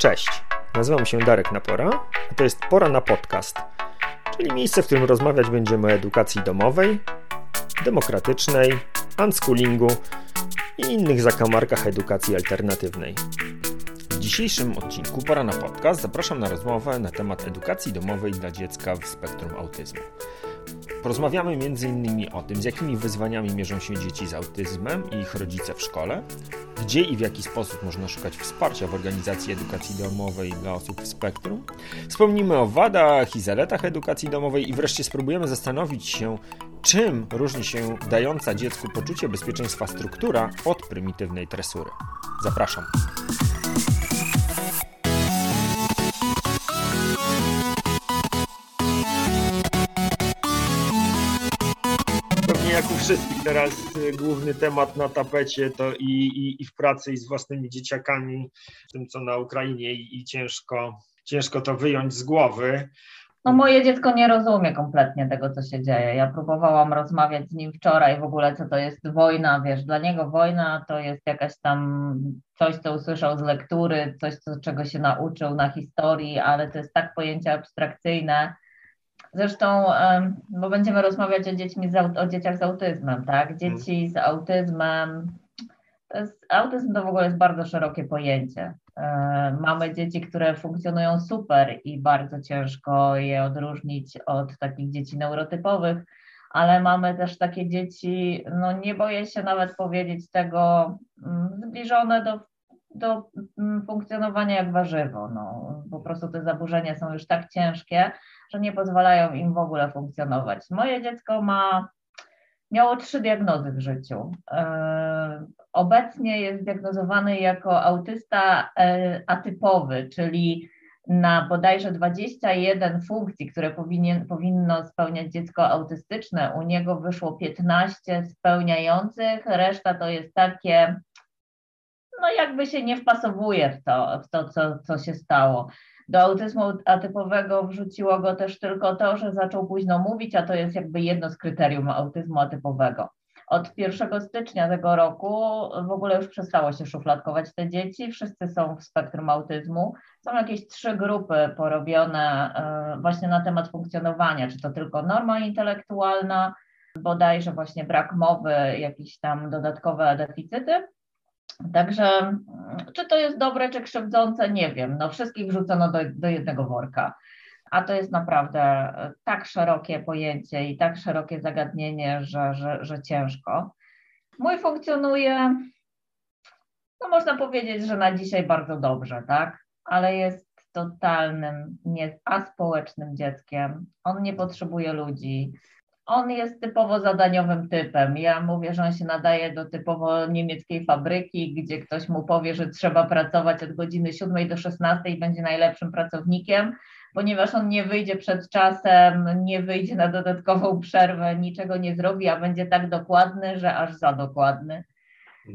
Cześć, nazywam się Darek Napora, a to jest Pora na Podcast, czyli miejsce, w którym rozmawiać będziemy o edukacji domowej, demokratycznej, unschoolingu i innych zakamarkach edukacji alternatywnej. W dzisiejszym odcinku Pora na Podcast zapraszam na rozmowę na temat edukacji domowej dla dziecka w spektrum autyzmu. Porozmawiamy m.in. o tym, z jakimi wyzwaniami mierzą się dzieci z autyzmem i ich rodzice w szkole, gdzie i w jaki sposób można szukać wsparcia w organizacji edukacji domowej dla osób w spektrum. Wspomnimy o wadach i zaletach edukacji domowej i wreszcie spróbujemy zastanowić się, czym różni się dająca dziecku poczucie bezpieczeństwa struktura od prymitywnej tresury. Zapraszam. Jak u wszystkich teraz y, główny temat na tapecie to i, i, i w pracy i z własnymi dzieciakami, tym co na Ukrainie i, i ciężko, ciężko to wyjąć z głowy. No moje dziecko nie rozumie kompletnie tego, co się dzieje. Ja próbowałam rozmawiać z nim wczoraj w ogóle, co to jest wojna, wiesz, dla niego wojna to jest jakaś tam coś, co usłyszał z lektury, coś, co, czego się nauczył na historii, ale to jest tak pojęcie abstrakcyjne. Zresztą, bo będziemy rozmawiać o, dziećmi z, o dzieciach z autyzmem, tak? Dzieci z autyzmem, to jest, autyzm to w ogóle jest bardzo szerokie pojęcie. E, mamy dzieci, które funkcjonują super i bardzo ciężko je odróżnić od takich dzieci neurotypowych, ale mamy też takie dzieci, no nie boję się nawet powiedzieć tego, mm, zbliżone do, do mm, funkcjonowania jak warzywo. No, po prostu te zaburzenia są już tak ciężkie, że nie pozwalają im w ogóle funkcjonować. Moje dziecko ma miało trzy diagnozy w życiu. E, obecnie jest diagnozowany jako autysta e, atypowy, czyli na bodajże 21 funkcji, które powinien, powinno spełniać dziecko autystyczne, u niego wyszło 15 spełniających, reszta to jest takie, no jakby się nie wpasowuje w to, w to co, co się stało. Do autyzmu atypowego wrzuciło go też tylko to, że zaczął późno mówić, a to jest jakby jedno z kryterium autyzmu atypowego. Od 1 stycznia tego roku w ogóle już przestało się szufladkować te dzieci, wszyscy są w spektrum autyzmu. Są jakieś trzy grupy porobione e, właśnie na temat funkcjonowania, czy to tylko norma intelektualna, bodajże właśnie brak mowy, jakieś tam dodatkowe deficyty, Także mm, czy to jest dobre, czy krzywdzące, nie wiem. No wszystkich wrzucono do, do jednego worka. A to jest naprawdę e, tak szerokie pojęcie i tak szerokie zagadnienie, że, że, że ciężko. Mój funkcjonuje, no można powiedzieć, że na dzisiaj bardzo dobrze, tak? Ale jest totalnym, nie, aspołecznym dzieckiem. On nie potrzebuje ludzi on jest typowo zadaniowym typem. Ja mówię, że on się nadaje do typowo niemieckiej fabryki, gdzie ktoś mu powie, że trzeba pracować od godziny 7 do 16 i będzie najlepszym pracownikiem, ponieważ on nie wyjdzie przed czasem, nie wyjdzie na dodatkową przerwę, niczego nie zrobi, a będzie tak dokładny, że aż za dokładny.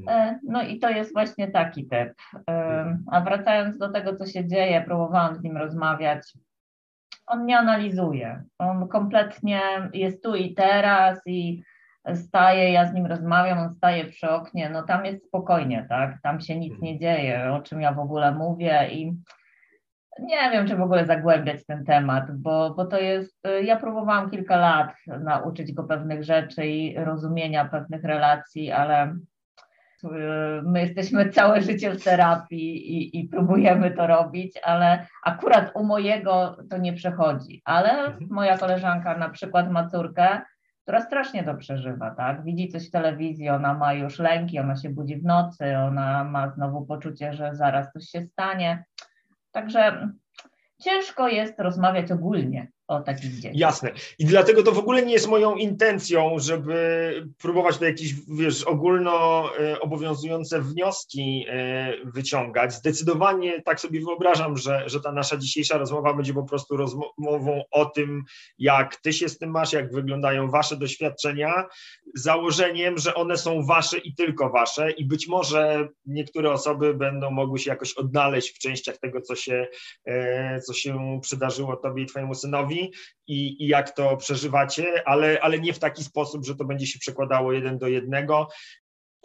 E, no i to jest właśnie taki typ. E, a wracając do tego, co się dzieje, próbowałam z nim rozmawiać on nie analizuje. On kompletnie jest tu i teraz i staje, ja z nim rozmawiam, on staje przy oknie, no tam jest spokojnie, tak? Tam się nic nie dzieje, o czym ja w ogóle mówię i nie wiem, czy w ogóle zagłębiać ten temat, bo, bo to jest, ja próbowałam kilka lat nauczyć go pewnych rzeczy i rozumienia pewnych relacji, ale My jesteśmy całe życie w terapii i, i, próbujemy to robić, ale akurat u mojego to nie przechodzi. Ale mhm. moja koleżanka na przykład ma córkę, która strasznie to przeżywa, tak? Widzi coś w telewizji, ona ma już lęki, ona się budzi w nocy, ona ma znowu poczucie, że zaraz coś się stanie. Także ciężko jest rozmawiać ogólnie o takich dzieciach. Jasne. I dlatego to w ogóle nie jest moją intencją, żeby próbować to jakieś, wiesz, ogólno e, obowiązujące wnioski e, wyciągać. Zdecydowanie tak sobie wyobrażam, że, że ta nasza dzisiejsza rozmowa będzie po prostu rozmową o tym, jak ty się z tym masz, jak wyglądają wasze doświadczenia, założeniem, że one są wasze i tylko wasze i być może niektóre osoby będą mogły się jakoś odnaleźć w częściach tego, co się, e, co się przydarzyło tobie i twojemu synowi, i, i jak to przeżywacie, ale, ale nie w taki sposób, że to będzie się przekładało jeden do jednego.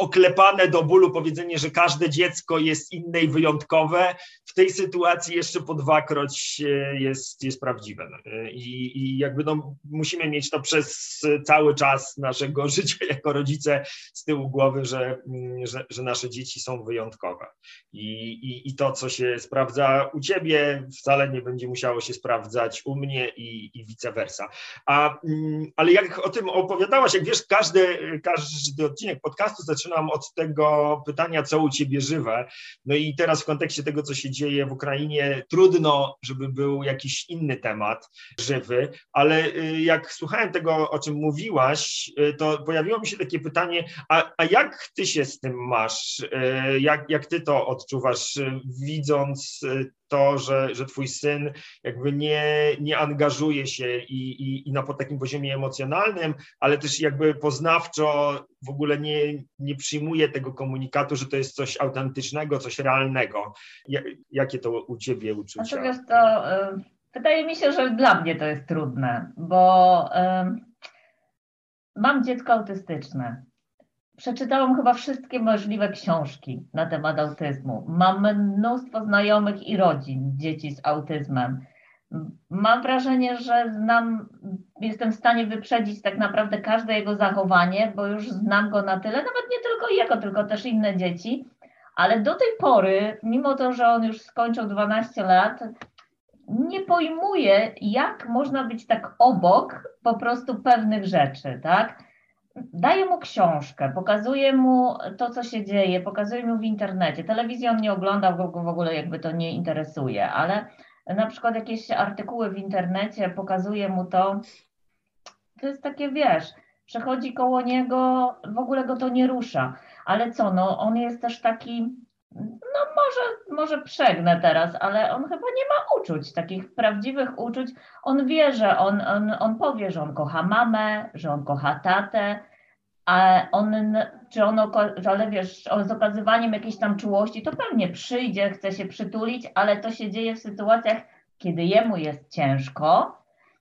Oklepane do bólu powiedzenie, że każde dziecko jest inne i wyjątkowe, w tej sytuacji jeszcze po dwakroć jest, jest prawdziwe. I, I, jakby no, musimy mieć to przez cały czas naszego życia jako rodzice z tyłu głowy, że, że, że nasze dzieci są wyjątkowe. I, i, I to, co się sprawdza u ciebie, wcale nie będzie musiało się sprawdzać u mnie i, i vice versa. A, ale jak o tym opowiadałaś, jak wiesz, każdy, każdy odcinek podcastu zaczynam od tego pytania, co u ciebie żywe. No i teraz w kontekście tego, co się dzieje w Ukrainie, trudno, żeby był jakiś inny temat żywy, ale y, jak słuchałem tego, o czym mówiłaś, y, to pojawiło mi się takie pytanie, a, a jak ty się z tym masz? Y, jak, jak ty to odczuwasz, widząc to, że, że twój syn jakby nie, nie angażuje się i, i, i na takim poziomie emocjonalnym, ale też jakby poznawczo w ogóle nie, nie przyjmuje tego komunikatu, że to jest coś autentycznego, coś realnego. Jakie to u ciebie uczucia? Wiesz, to, y, wydaje mi się, że dla mnie to jest trudne, bo y, mam dziecko autystyczne przeczytałam chyba wszystkie możliwe książki na temat autyzmu. Mam mnóstwo znajomych i rodzin dzieci z autyzmem. Mam wrażenie, że znam, jestem w stanie wyprzedzić tak naprawdę każde jego zachowanie, bo już znam go na tyle, nawet nie tylko jego, tylko też inne dzieci. Ale do tej pory, mimo to, że on już skończył 12 lat, nie pojmuję, jak można być tak obok po prostu pewnych rzeczy, tak? Daję mu książkę, pokazuję mu to, co się dzieje, pokazuję mu w internecie. Telewizję on nie ogląda, w ogóle jakby to nie interesuje, ale na przykład jakieś artykuły w internecie, pokazuję mu to. To jest takie, wiesz, przechodzi koło niego, w ogóle go to nie rusza. Ale co, no on jest też taki, no może, może przegnę teraz, ale on chyba nie ma uczuć, takich prawdziwych uczuć. On wie, że on, on, on powie, że on kocha mamę, że on kocha tatę, a on, czy on, ale wiesz, z okazywaniem jakiejś tam czułości, to pewnie przyjdzie, chce się przytulić, ale to się dzieje w sytuacjach, kiedy jemu jest ciężko,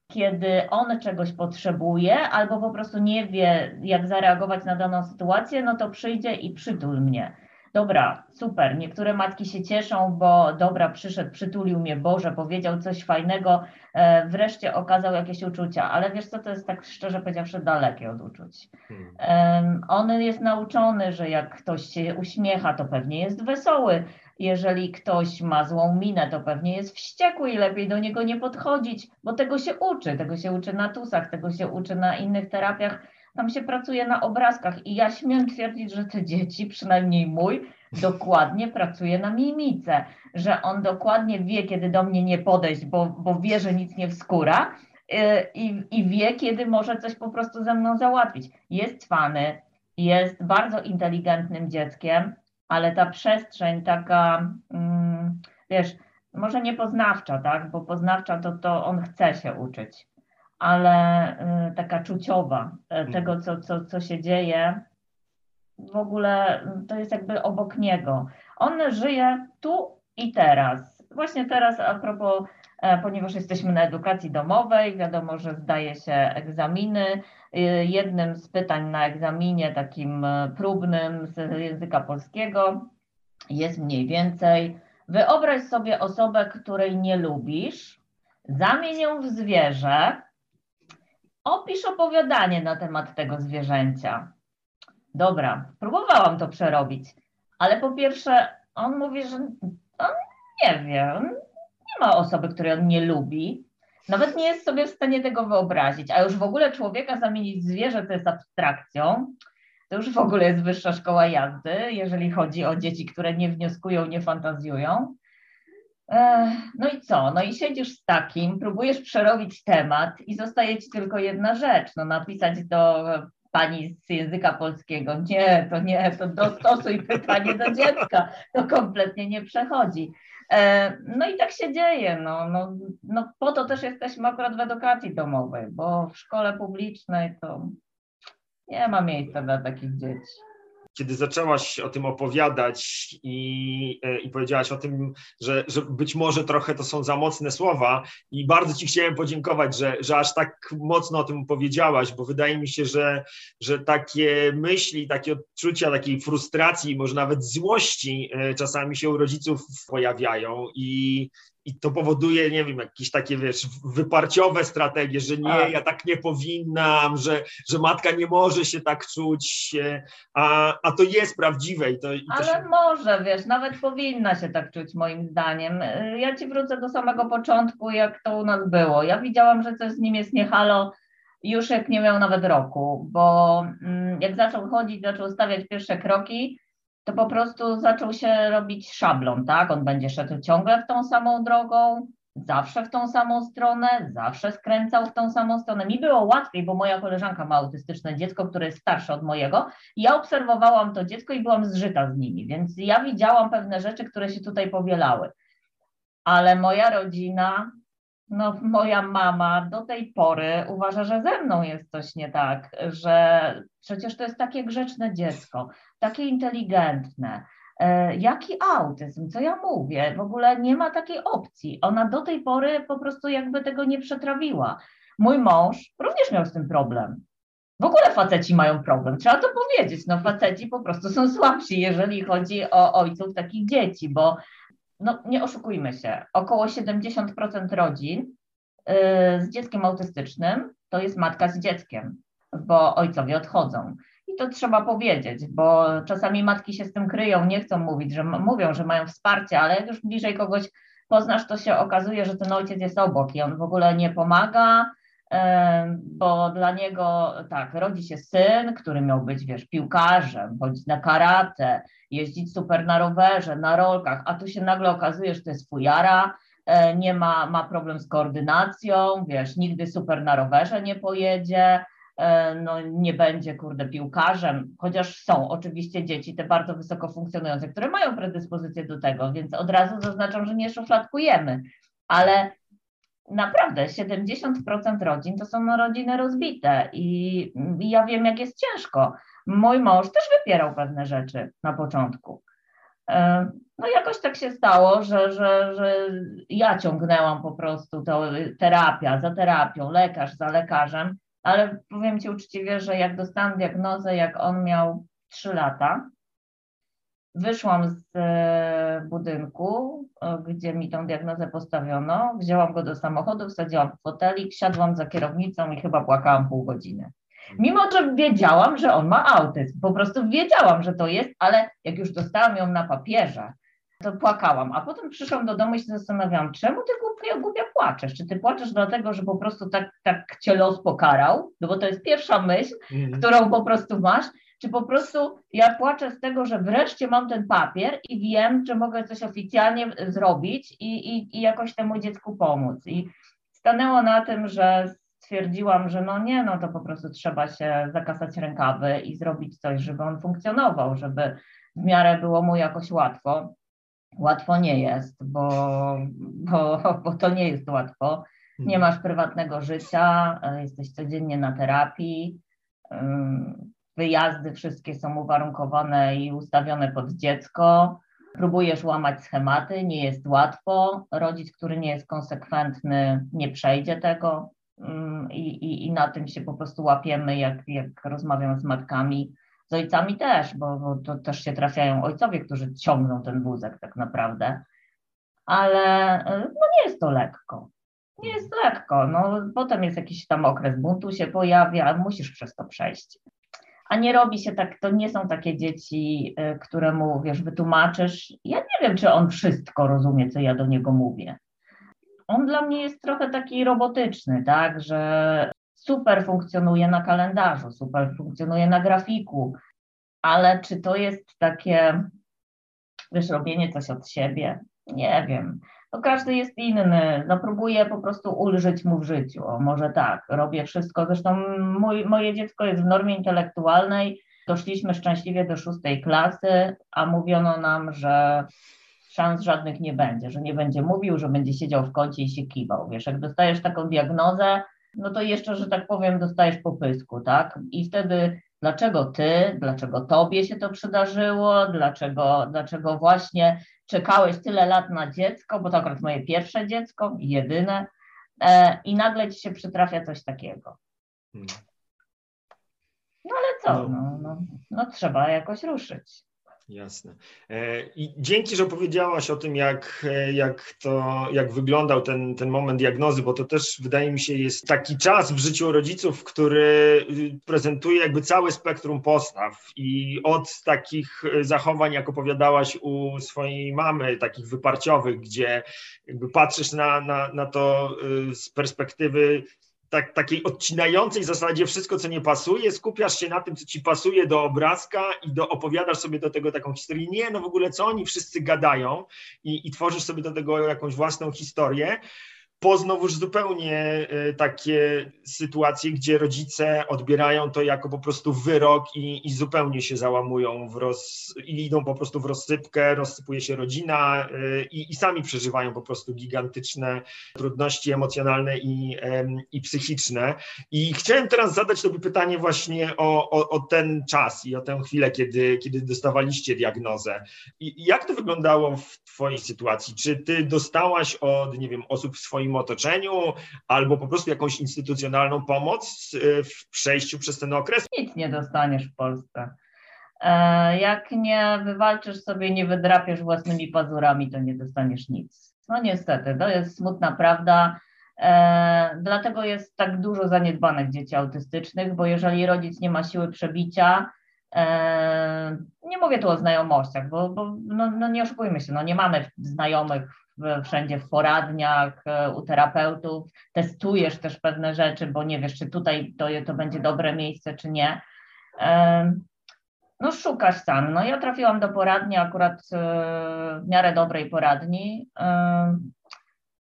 kiedy on czegoś potrzebuje, albo po prostu nie wie, jak zareagować na daną sytuację, no to przyjdzie i przytul mnie dobra, super, niektóre matki się cieszą, bo dobra, przyszedł, przytulił mnie, Boże, powiedział coś fajnego, e, wreszcie okazał jakieś uczucia, ale wiesz co, to jest tak szczerze powiedziawszy dalekie od uczuć. Hmm. On jest nauczony, że jak ktoś się uśmiecha, to pewnie jest wesoły, jeżeli ktoś ma złą minę, to pewnie jest wściekły i lepiej do niego nie podchodzić, bo tego się uczy, tego się uczy na tusach, tego się uczy na innych terapiach, tam się pracuje na obrazkach i ja śmiem twierdzić, że te dzieci, przynajmniej mój, dokładnie pracuje na mimice, że on dokładnie wie, kiedy do mnie nie podejść, bo, bo wie, że nic nie wskóra y, i, i wie, kiedy może coś po prostu ze mną załatwić. Jest fany, jest bardzo inteligentnym dzieckiem, ale ta przestrzeń taka, mm, wiesz, może nie poznawcza, tak, bo poznawcza to, to on chce się uczyć, ale y, taka czuciowa y, mhm. tego, co, co, co się dzieje, w ogóle y, to jest jakby obok niego. On żyje tu i teraz. Właśnie teraz a propos, e, ponieważ jesteśmy na edukacji domowej, wiadomo, że zdaje się egzaminy. Jednym z pytań na egzaminie takim próbnym z języka polskiego jest mniej więcej wyobraź sobie osobę, której nie lubisz, zamień ją w zwierzę Opisz opowiadanie na temat tego zwierzęcia. Dobra, próbowałam to przerobić, ale po pierwsze, on mówi, że on nie wie, nie ma osoby, której on nie lubi. Nawet nie jest sobie w stanie tego wyobrazić, a już w ogóle człowieka zamienić w zwierzę to jest abstrakcją. To już w ogóle jest wyższa szkoła jazdy, jeżeli chodzi o dzieci, które nie wnioskują, nie fantazjują. No i co? No i siedzisz z takim, próbujesz przerobić temat i zostaje ci tylko jedna rzecz, no napisać do pani z języka polskiego, nie, to nie, to dostosuj pytanie do dziecka, to kompletnie nie przechodzi. No i tak się dzieje, no, no, no po to też jesteśmy akurat w edukacji domowej, bo w szkole publicznej to nie ma miejsca dla takich dzieci. Kiedy zaczęłaś o tym opowiadać i, e, i powiedziałaś o tym, że, że być może trochę to są za mocne słowa i bardzo Ci chciałem podziękować, że, że aż tak mocno o tym powiedziałaś, bo wydaje mi się, że, że takie myśli, takie odczucia takiej frustracji, może nawet złości e, czasami się u rodziców pojawiają i, i to powoduje, nie wiem, jakieś takie, wiesz, wyparciowe strategie, że nie, tak. ja tak nie powinnam, że, że matka nie może się tak czuć, a, a to jest prawdziwe. I to, i Ale się... może, wiesz, nawet powinna się tak czuć moim zdaniem. Ja ci wrócę do samego początku, jak to u nas było. Ja widziałam, że coś z nim jest niehalo już jak nie miał nawet roku, bo mm, jak zaczął chodzić, zaczął stawiać pierwsze kroki, to po prostu zaczął się robić szablon, tak? On będzie szedł ciągle w tą samą drogą, zawsze w tą samą stronę, zawsze skręcał w tą samą stronę. Mi było łatwiej, bo moja koleżanka ma autystyczne dziecko, które jest starsze od mojego. Ja obserwowałam to dziecko i byłam zżyta z nimi, więc ja widziałam pewne rzeczy, które się tutaj powielały. Ale moja rodzina no, moja mama do tej pory uważa, że ze mną jest coś nie tak, że przecież to jest takie grzeczne dziecko, takie inteligentne. E, jaki autyzm? Co ja mówię? W ogóle nie ma takiej opcji. Ona do tej pory po prostu jakby tego nie przetrawiła. Mój mąż również miał z tym problem. W ogóle faceci mają problem, trzeba to powiedzieć. No, faceci po prostu są słabsi, jeżeli chodzi o ojców takich dzieci, bo no nie oszukujmy się, około 70% rodzin y, z dzieckiem autystycznym to jest matka z dzieckiem, bo ojcowie odchodzą. I to trzeba powiedzieć, bo czasami matki się z tym kryją, nie chcą mówić, że mówią, że mają wsparcie, ale jak już bliżej kogoś poznasz, to się okazuje, że ten ojciec jest obok i on w ogóle nie pomaga, bo dla niego tak, rodzi się syn, który miał być, wiesz, piłkarzem, chodzić na karate, jeździć super na rowerze, na rolkach, a tu się nagle okazuje, że to jest fujara, e, nie ma, ma problem z koordynacją, wiesz, nigdy super na rowerze nie pojedzie, e, no nie będzie, kurde, piłkarzem, chociaż są oczywiście dzieci te bardzo wysoko funkcjonujące, które mają predyspozycję do tego, więc od razu zaznaczam, że nie szufladkujemy, ale naprawdę 70% rodzin to są rodziny rozbite i, ja wiem, jak jest ciężko. Mój mąż też wypierał pewne rzeczy na początku. E, no jakoś tak się stało, że, że, że ja ciągnęłam po prostu to terapia za terapią, lekarz za lekarzem, ale powiem Ci uczciwie, że jak dostałam diagnozę, jak on miał 3 lata, Wyszłam z e, budynku, e, gdzie mi tą diagnozę postawiono, wzięłam go do samochodu, wsadziłam w fotelik, siadłam za kierownicą i chyba płakałam pół godziny. Mimo, że wiedziałam, że on ma autyzm, po prostu wiedziałam, że to jest, ale jak już dostałam ją na papierze, to płakałam. A potem przyszłam do domu i się zastanawiałam, czemu ty głupia, głupia płaczesz? Czy ty płaczesz dlatego, że po prostu tak, tak cię los pokarał? No bo to jest pierwsza myśl, mm. którą po prostu masz czy po prostu ja płaczę z tego, że wreszcie mam ten papier i wiem, że mogę coś oficjalnie zrobić i, i, i jakoś temu dziecku pomóc. I stanęło na tym, że stwierdziłam, że no nie, no to po prostu trzeba się zakasać rękawy i zrobić coś, żeby on funkcjonował, żeby w miarę było mu jakoś łatwo. Łatwo nie jest, bo, bo, bo to nie jest łatwo. Nie mhm. masz prywatnego życia, jesteś codziennie na terapii wyjazdy wszystkie są uwarunkowane i ustawione pod dziecko. Próbujesz łamać schematy, nie jest łatwo. Rodzic, który nie jest konsekwentny, nie przejdzie tego. Mm, I, i, i na tym się po prostu łapiemy, jak, jak rozmawiam z matkami, z ojcami też, bo, bo to też się trafiają ojcowie, którzy ciągną ten wózek tak naprawdę. Ale no nie jest to lekko. Nie jest lekko. No, potem jest jakiś tam okres buntu się pojawia, musisz przez to przejść a nie robi się tak, to nie są takie dzieci, y, któremu, wiesz, wytłumaczysz. Ja nie wiem, czy on wszystko rozumie, co ja do niego mówię. On dla mnie jest trochę taki robotyczny, tak, że super funkcjonuje na kalendarzu, super funkcjonuje na grafiku, ale czy to jest takie, wiesz, robienie coś od siebie? Nie wiem to każdy jest inny. No próbuję po prostu ulżyć mu w życiu. O, może tak, robię wszystko. Zresztą mój, moje dziecko jest w normie intelektualnej. Doszliśmy szczęśliwie do szóstej klasy, a mówiono nam, że szans żadnych nie będzie, że nie będzie mówił, że będzie siedział w kącie i się kiwał. Wiesz, jak dostajesz taką diagnozę, no to jeszcze, że tak powiem, dostajesz popysku, tak? I wtedy Dlaczego ty, dlaczego tobie się to przydarzyło, dlaczego, dlaczego właśnie czekałeś tyle lat na dziecko, bo to akurat moje pierwsze dziecko, jedyne, e, i nagle ci się przytrafia coś takiego. Hmm. No ale co, no, no, no, no trzeba jakoś ruszyć. Jasne. E, I dzięki, że powiedziałaś o tym, jak, e, jak to, jak wyglądał ten, ten moment diagnozy, bo to też wydaje mi się jest taki czas w życiu rodziców, który y, prezentuje jakby całe spektrum postaw i od takich zachowań, jak opowiadałaś u swojej mamy, takich wyparciowych, gdzie jakby patrzysz na, na, na to y, z perspektywy tak, takiej odcinającej zasadzie wszystko, co nie pasuje, skupiasz się na tym, co ci pasuje do obrazka i do, opowiadasz sobie do tego taką historię. Nie, no w ogóle co oni wszyscy gadają i, i tworzysz sobie do tego jakąś własną historię po znowuż zupełnie e, takie sytuacje, gdzie rodzice odbierają to jako po prostu wyrok i, i zupełnie się załamują w roz, i idą po prostu w rozsypkę, rozsypuje się rodzina e, i, i sami przeżywają po prostu gigantyczne trudności emocjonalne i, i psychiczne. I chciałem teraz zadać Tobie pytanie właśnie o, o, o ten czas i o tę chwilę, kiedy, kiedy dostawaliście diagnozę. I jak to wyglądało w Twojej sytuacji? Czy Ty dostałaś od, nie wiem, osób w swoim swoim otoczeniu, albo po prostu jakąś instytucjonalną pomoc y, w przejściu przez ten okres? Nic nie dostaniesz w Polsce. E, jak nie wywalczysz sobie, nie wydrapiesz własnymi pazurami, to nie dostaniesz nic. No niestety, to jest smutna prawda. E, dlatego jest tak dużo zaniedbanych dzieci autystycznych, bo jeżeli rodzic nie ma siły przebicia, e, nie mówię tu o znajomościach, bo, bo no, no nie oszukujmy się, no nie mamy znajomych wszędzie w poradniach, e, u terapeutów, testujesz też pewne rzeczy, bo nie wiesz, czy tutaj to, to będzie dobre miejsce, czy nie. No szukasz sam. No ja trafiłam do poradni akurat e, w miarę dobrej poradni,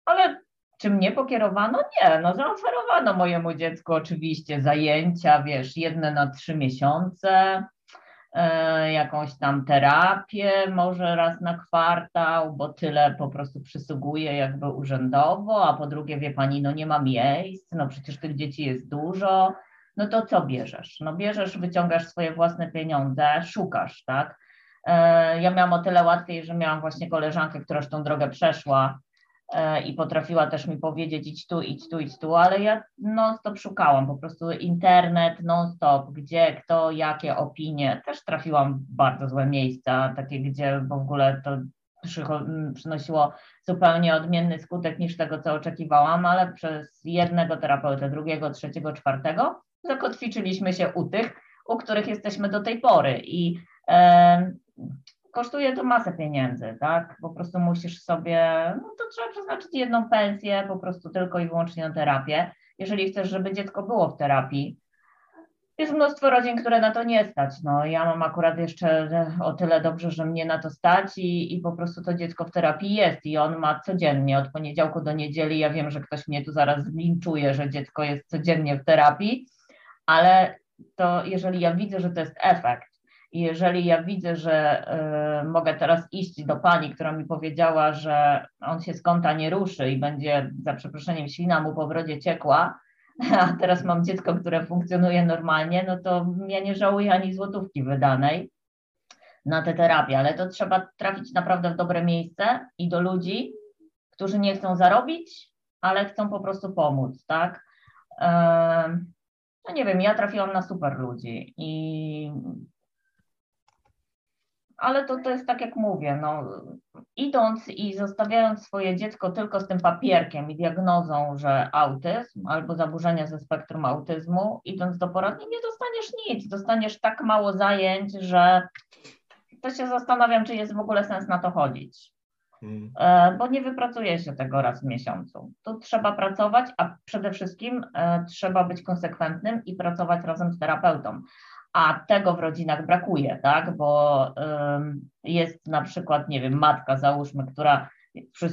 ale czy mnie pokierowano? Nie, no zaoferowano mojemu dziecku oczywiście zajęcia, wiesz, jedne na trzy miesiące, jakąś tam terapię, może raz na kwartał, bo tyle po prostu przysługuje jakby urzędowo, a po drugie, wie pani, no nie ma miejsc, no przecież tych dzieci jest dużo, no to co bierzesz? No bierzesz, wyciągasz swoje własne pieniądze, szukasz, tak? E, ja miałam o tyle łatwiej, że miałam właśnie koleżankę, która już tą drogę przeszła, E, i potrafiła też mi powiedzieć idź tu, idź tu, idź tu, ale ja non-stop szukałam, po prostu internet non-stop, gdzie, kto, jakie opinie, też trafiłam w bardzo złe miejsca, takie, gdzie w ogóle to przynosiło zupełnie odmienny skutek niż tego, co oczekiwałam, ale przez jednego terapeutę, drugiego, trzeciego, czwartego zakotwiczyliśmy się u tych, u których jesteśmy do tej pory. I e, kosztuje to masę pieniędzy, tak? Po prostu musisz sobie, no to trzeba przeznaczyć jedną pensję po prostu tylko i wyłącznie na terapię. Jeżeli chcesz, żeby dziecko było w terapii, jest mnóstwo rodzin, które na to nie stać. No, ja mam akurat jeszcze o tyle dobrze, że mnie na to stać i, i po prostu to dziecko w terapii jest i on ma codziennie od poniedziałku do niedzieli. Ja wiem, że ktoś mnie tu zaraz zlinczuje, że dziecko jest codziennie w terapii, ale to jeżeli ja widzę, że to jest efekt, i jeżeli ja widzę, że y, mogę teraz iść do pani, która mi powiedziała, że on się z kąta nie ruszy i będzie za przeproszeniem ślina mu po wrodzie ciekła, a teraz mam dziecko, które funkcjonuje normalnie, no to ja nie żałuję ani złotówki wydanej na tę terapię, ale to trzeba trafić naprawdę w dobre miejsce i do ludzi, którzy nie chcą zarobić, ale chcą po prostu pomóc, tak? No nie wiem, ja trafiłam na super ludzi i ale to, to jest tak jak mówię, no, idąc i zostawiając swoje dziecko tylko z tym papierkiem i diagnozą, że autyzm albo zaburzenia ze spektrum autyzmu, idąc do poradni, nie dostaniesz nic, dostaniesz tak mało zajęć, że to się zastanawiam, czy jest w ogóle sens na to chodzić. Hmm. E, bo nie wypracuje się tego raz w miesiącu. Tu trzeba pracować, a przede wszystkim e, trzeba być konsekwentnym i pracować razem z terapeutą a tego w rodzinach brakuje, tak? Bo jest na przykład, nie wiem, matka, załóżmy, która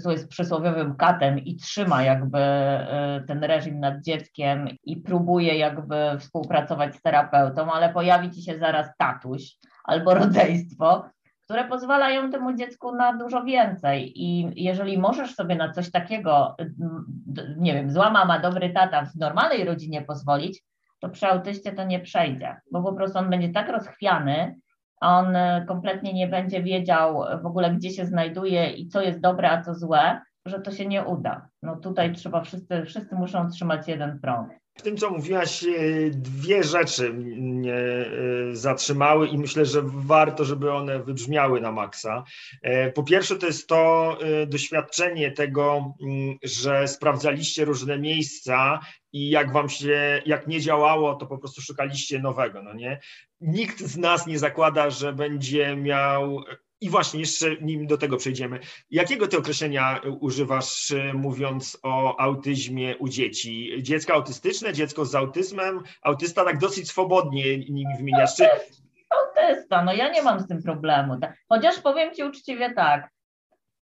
jest przysłowiowym katem i trzyma jakby y, ten reżim nad dzieckiem i próbuje jakby współpracować z terapeutą, ale pojawi ci się zaraz tatuś albo rodzeństwo, które pozwalają temu dziecku na dużo więcej. I jeżeli możesz sobie na coś takiego, nie wiem, zła mama, dobry tata w normalnej rodzinie pozwolić, to przy autyście to nie przejdzie, bo po prostu on będzie tak rozchwiany, on e, kompletnie nie będzie wiedział w ogóle, gdzie się znajduje i co jest dobre, a co złe, że to się nie uda. No tutaj trzeba, wszyscy, wszyscy muszą trzymać jeden prąd. W tym, co mówiłaś, e, dwie rzeczy mnie e, zatrzymały i myślę, że warto, żeby one wybrzmiały na maksa. E, po pierwsze, to jest to doświadczenie tego, że sprawdzaliście różne miejsca i jak wam się, jak nie działało, to po prostu szukaliście nowego, no nie? Nikt z nas nie zakłada, że będzie miał i właśnie, jeszcze nim do tego przejdziemy. Jakiego ty określenia używasz, e, mówiąc o autyzmie u dzieci? Dziecko autystyczne, dziecko z autyzmem, autysta tak dosyć swobodnie nimi wymieniasz. Czy... Autysta, no ja nie mam z tym problemu. Chociaż powiem ci uczciwie tak,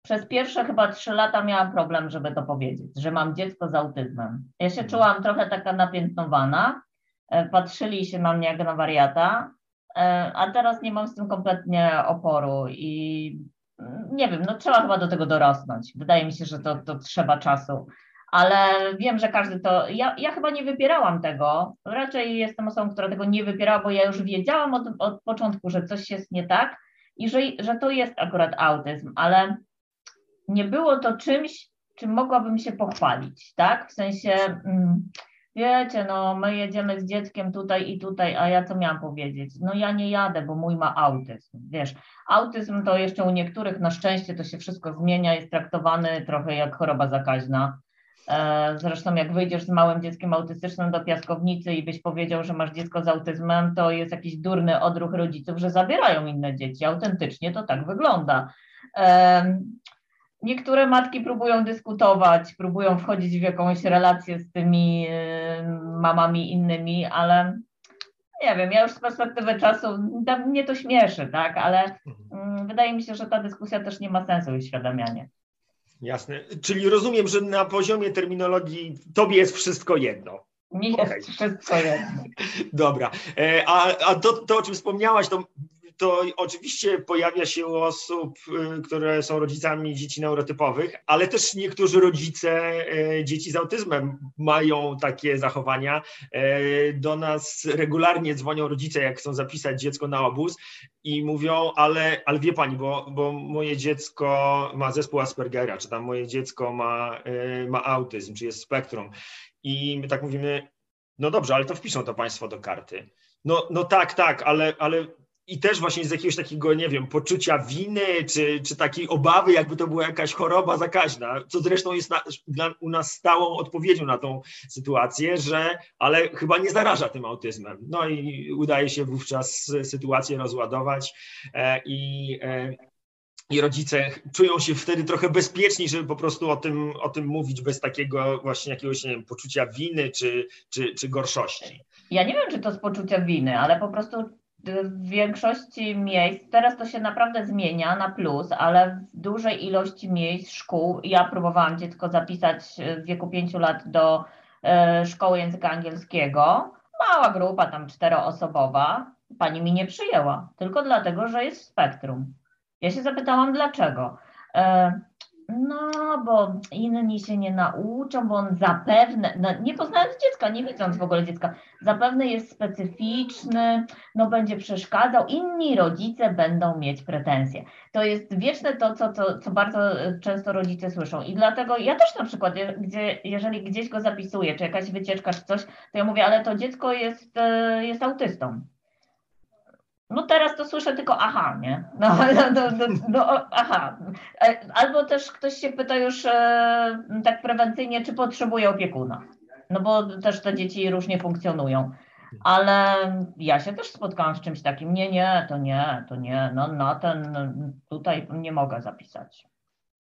przez pierwsze chyba trzy lata miałam problem, żeby to powiedzieć, że mam dziecko z autyzmem. Ja się mhm. czułam trochę taka napiętnowana, e, patrzyli się na mnie jak na wariata, a teraz nie mam z tym kompletnie oporu i mm, nie wiem, no trzeba chyba do tego dorosnąć. Wydaje mi się, że to, to trzeba czasu, ale wiem, że każdy to. Ja, ja chyba nie wypierałam tego. Raczej jestem osobą, która tego nie wypierała, bo ja już wiedziałam od, od początku, że coś jest nie tak i że, że to jest akurat autyzm, ale nie było to czymś, czym mogłabym się pochwalić, tak? W sensie. Mm, wiecie, no my jedziemy z dzieckiem tutaj i tutaj, a ja co miałam powiedzieć? No ja nie jadę, bo mój ma autyzm, wiesz. Autyzm to jeszcze u niektórych na szczęście to się wszystko zmienia, jest traktowany trochę jak choroba zakaźna. E, zresztą jak wyjdziesz z małym dzieckiem autystycznym do piaskownicy i byś powiedział, że masz dziecko z autyzmem, to jest jakiś durny odruch rodziców, że zabierają inne dzieci. Autentycznie to tak wygląda. Niektóre matki próbują dyskutować, próbują wchodzić w jakąś relację z tymi y, mamami innymi, ale nie wiem, ja już z perspektywy czasu, mnie to śmieszy, tak, ale mhm. mm, wydaje mi się, że ta dyskusja też nie ma sensu i uświadamianie. Jasne. Czyli rozumiem, że na poziomie terminologii tobie jest wszystko jedno. Nie jest okay. wszystko jedno. Dobra. E, a, a to, to, o czym wspomniałaś, to to oczywiście pojawia się u osób, y, które są rodzicami dzieci neurotypowych, ale też niektórzy rodzice y, dzieci z autyzmem mają takie zachowania. Y, do nas regularnie dzwonią rodzice, jak chcą zapisać dziecko na obóz i mówią, ale, ale wie pani, bo, bo moje dziecko ma zespół Aspergera, czy tam moje dziecko ma, ma autyzm, czy jest spektrum. I my tak mówimy, no dobrze, ale to wpiszą to państwo do karty. No, no tak, tak, ale, ale i też właśnie z jakiegoś takiego, nie wiem, poczucia winy, czy, czy takiej obawy, jakby to była jakaś choroba zakaźna, co zresztą jest na, dla, u nas stałą odpowiedzią na tą sytuację, że ale chyba nie zaraża tym autyzmem. No i udaje się wówczas sytuację rozładować e, i e, i rodzice czują się wtedy trochę bezpieczni, żeby po prostu o tym, o tym mówić bez takiego właśnie jakiegoś nie wiem, poczucia winy czy, czy, czy gorszości. Ja nie wiem, czy to z poczucia winy, ale po prostu w większości miejsc, teraz to się naprawdę zmienia na plus, ale w dużej ilości miejsc szkół, ja próbowałam dziecko zapisać w wieku 5 lat do e, szkoły języka angielskiego, mała grupa, tam czteroosobowa, pani mi nie przyjęła, tylko dlatego, że jest w spektrum. Ja się zapytałam dlaczego. E, no, bo inni się nie nauczą, bo on zapewne, no, nie poznając dziecka, nie widząc w ogóle dziecka, zapewne jest specyficzny, no będzie przeszkadzał, inni rodzice będą mieć pretensje. To jest wieczne to, co, co, co bardzo często rodzice słyszą. I dlatego ja też na przykład, gdzie, jeżeli gdzieś go zapisuję, czy jakaś wycieczka, czy coś, to ja mówię, ale to dziecko jest, e, jest autystą. No teraz to słyszę tylko aha, nie? No, no, no, no, no aha. E, albo też ktoś się pyta już e, tak prewencyjnie, czy potrzebuje opiekuna. No bo też te dzieci różnie funkcjonują. Ale ja się też spotkałam z czymś takim. Nie, nie, to nie, to nie. No na ten tutaj nie mogę zapisać.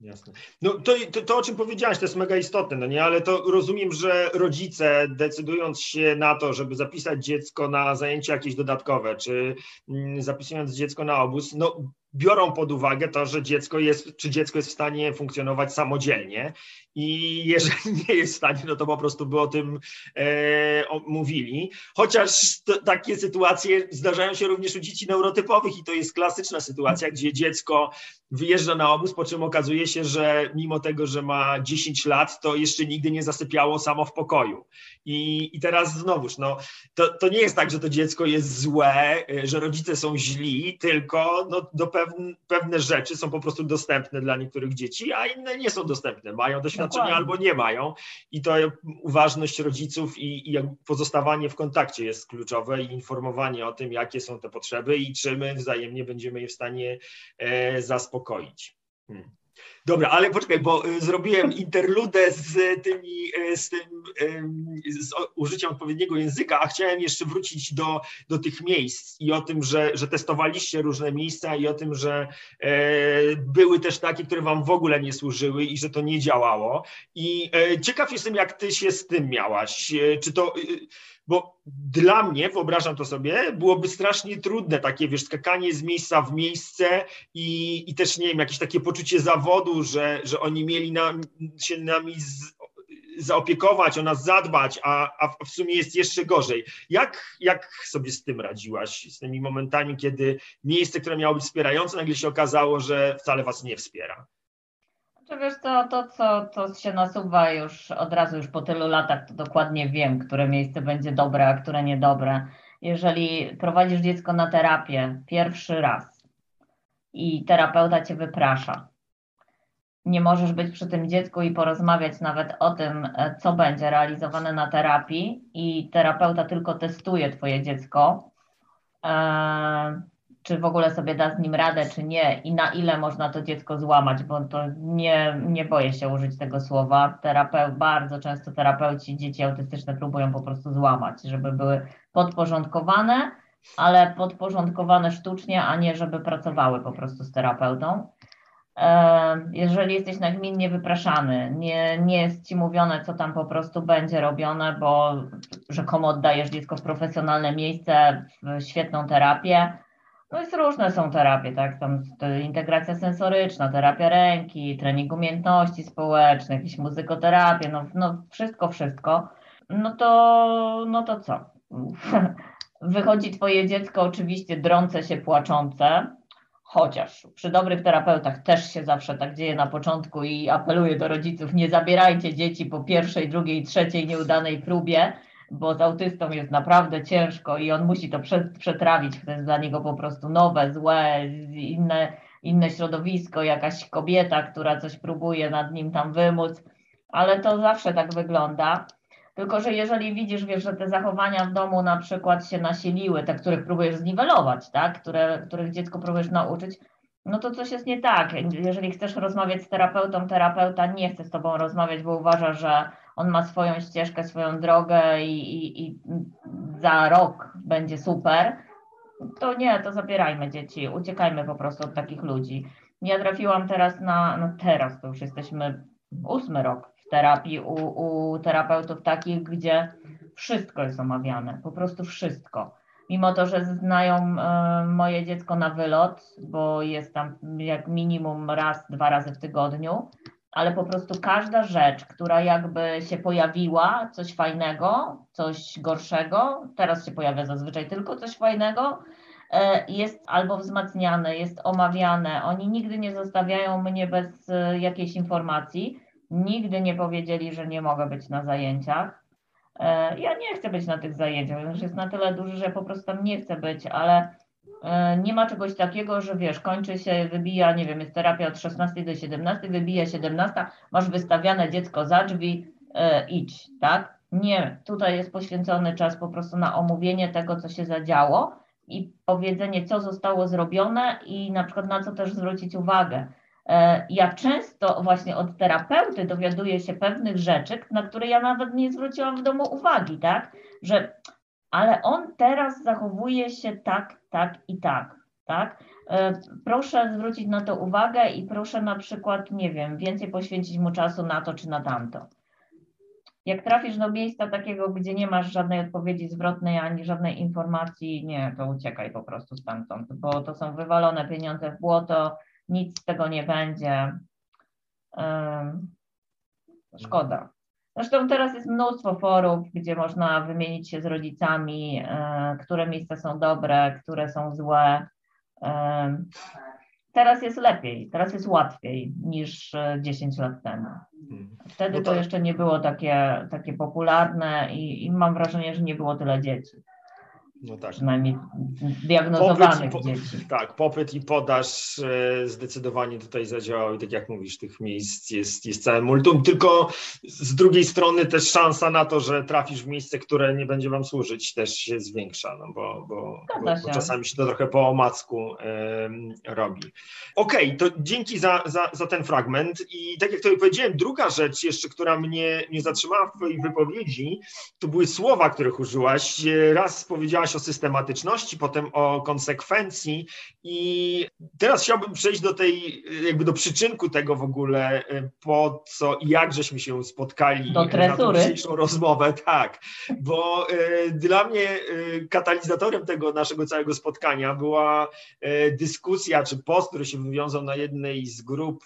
Jasne. No to, to, to, o czym powiedziałaś, to jest mega istotne, no nie, ale to rozumiem, że rodzice decydując się na to, żeby zapisać dziecko na zajęcia jakieś dodatkowe, czy mm, zapisując dziecko na obóz, no biorą pod uwagę to, że dziecko jest, czy dziecko jest w stanie funkcjonować samodzielnie i jeżeli nie jest w stanie, no to po prostu by o tym e, o, mówili. Chociaż to, takie sytuacje zdarzają się również u dzieci neurotypowych i to jest klasyczna sytuacja, gdzie dziecko wyjeżdża na obóz, po czym okazuje się, że mimo tego, że ma 10 lat, to jeszcze nigdy nie zasypiało samo w pokoju. I, i teraz znowuż, no, to, to nie jest tak, że to dziecko jest złe, e, że rodzice są źli, tylko no, do pewne, pewne rzeczy są po prostu dostępne dla niektórych dzieci, a inne nie są dostępne. Mają doświadczenie Dokładnie. albo nie mają. I to uważność rodziców i, i pozostawanie w kontakcie jest kluczowe i informowanie o tym, jakie są te potrzeby i czy my wzajemnie będziemy je w stanie e, zaspokoić. Hmm. Dobra, ale poczekaj, bo y, zrobiłem interludę z tymi, y, z tym z użyciem odpowiedniego języka, a chciałem jeszcze wrócić do, do tych miejsc i o tym, że, że testowaliście różne miejsca i o tym, że e, były też takie, które wam w ogóle nie służyły i że to nie działało. I e, ciekaw jestem, jak ty się z tym miałaś. E, czy to bo dla mnie, wyobrażam to sobie, byłoby strasznie trudne takie, wiesz, skakanie z miejsca w miejsce i, i też, nie wiem, jakieś takie poczucie zawodu, że, że oni mieli się nami z, zaopiekować, o nas zadbać, a, a w sumie jest jeszcze gorzej. Jak, jak sobie z tym radziłaś, z tymi momentami, kiedy miejsce, które miało być wspierające, nagle się okazało, że wcale was nie wspiera? Czy wiesz to co to się nasuwa już od razu, już po tylu latach, to dokładnie wiem, które miejsce będzie dobre, a które niedobre. Jeżeli prowadzisz dziecko na terapię pierwszy raz i terapeuta cię wyprasza, nie możesz być przy tym dziecku i porozmawiać nawet o tym, e, co będzie realizowane na terapii, i terapeuta tylko testuje Twoje dziecko, e, czy w ogóle sobie da z nim radę, czy nie, i na ile można to dziecko złamać, bo to nie, nie boję się użyć tego słowa. Terapeu, bardzo często terapeuci dzieci autystyczne próbują po prostu złamać, żeby były podporządkowane, ale podporządkowane sztucznie, a nie żeby pracowały po prostu z terapeutą. Jeżeli jesteś nagminnie wypraszany, nie, nie jest ci mówione, co tam po prostu będzie robione, bo rzekomo oddajesz dziecko w profesjonalne miejsce, w świetną terapię, no jest różne są terapie, tak? Tam integracja sensoryczna, terapia ręki, trening umiejętności społecznych, jakieś muzykoterapię, no, no wszystko, wszystko. No to, no to co? Wychodzi twoje dziecko oczywiście drące się, płaczące, chociaż przy dobrych terapeutach też się zawsze tak dzieje na początku i apeluję do rodziców, nie zabierajcie dzieci po pierwszej, drugiej, trzeciej nieudanej próbie, bo z autystą jest naprawdę ciężko i on musi to przetrawić. To jest dla niego po prostu nowe, złe, inne, inne środowisko, jakaś kobieta, która coś próbuje nad nim tam wymóc, ale to zawsze tak wygląda. Tylko, że jeżeli widzisz, wiesz, że te zachowania w domu na przykład się nasiliły, te, których próbujesz zniwelować, tak, Które, których dziecko próbujesz nauczyć, no to coś jest nie tak. Jeżeli chcesz rozmawiać z terapeutą, terapeuta nie chce z tobą rozmawiać, bo uważa, że on ma swoją ścieżkę, swoją drogę i, i, i za rok będzie super, to nie, to zabierajmy dzieci, uciekajmy po prostu od takich ludzi. Ja trafiłam teraz na, no teraz to już jesteśmy ósmy rok terapii u, u terapeutów takich, gdzie wszystko jest omawiane, po prostu wszystko. Mimo to, że znają y, moje dziecko na wylot, bo jest tam jak minimum raz, dwa razy w tygodniu, ale po prostu każda rzecz, która jakby się pojawiła, coś fajnego, coś gorszego, teraz się pojawia zazwyczaj tylko coś fajnego, e, jest albo wzmacniane, jest omawiane. Oni nigdy nie zostawiają mnie bez e, jakiejś informacji. Nigdy nie powiedzieli, że nie mogę być na zajęciach. E, ja nie chcę być na tych zajęciach, już jest na tyle duży, że po prostu tam nie chcę być, ale E, nie ma czegoś takiego, że wiesz, kończy się, wybija, nie wiem, jest terapia od 16 do 17, wybija 17, masz wystawiane dziecko za drzwi, e, idź, tak? Nie, tutaj jest poświęcony czas po prostu na omówienie tego, co się zadziało i powiedzenie, co zostało zrobione i na przykład na co też zwrócić uwagę. E, ja często właśnie od terapeuty dowiaduję się pewnych rzeczy, na które ja nawet nie zwróciłam w domu uwagi, tak? Że ale on teraz zachowuje się tak, tak i tak, tak? E, proszę zwrócić na to uwagę i proszę na przykład, nie wiem, więcej poświęcić mu czasu na to czy na tamto. Jak trafisz do miejsca takiego, gdzie nie masz żadnej odpowiedzi zwrotnej ani żadnej informacji, nie, to uciekaj po prostu stamtąd, bo to są wywalone pieniądze w błoto, nic z tego nie będzie. Szkoda. Zresztą teraz jest mnóstwo forów, gdzie można wymienić się z rodzicami, e, które miejsca są dobre, które są złe. Teraz jest lepiej, teraz jest łatwiej niż 10 e, lat temu. Hmm. Wtedy no to jeszcze nie było takie, takie popularne i, i mam wrażenie, że nie było tyle dzieci. No tak. Przynajmniej diagnozowanych po, dzieci. Tak, popyt i podaż e, zdecydowanie tutaj zadziałały. Tak jak mówisz, tych miejsc jest, jest całe multum. Tylko z drugiej strony też szansa na to, że trafisz w miejsce, które nie będzie wam służyć, też się zwiększa, no bo, bo, bo, bo czasami się to trochę po omacku robi. Okej, okay, to dzięki za, za, za ten fragment. I tak jak to powiedziałem, druga rzecz jeszcze, która mnie, mnie zatrzymała w twojej wypowiedzi, to były słowa, których użyłaś. Raz powiedziałaś o systematyczności, potem o konsekwencji. I teraz chciałbym przejść do tej, jakby do przyczynku tego w ogóle, y, po co i jak żeśmy się spotkali do na tą dzisiejszą rozmowę, tak, bo y, dla mnie y, katalizatorem tego naszego całego spotkania była dyskusja, czy post, który się wywiązał na jednej z grup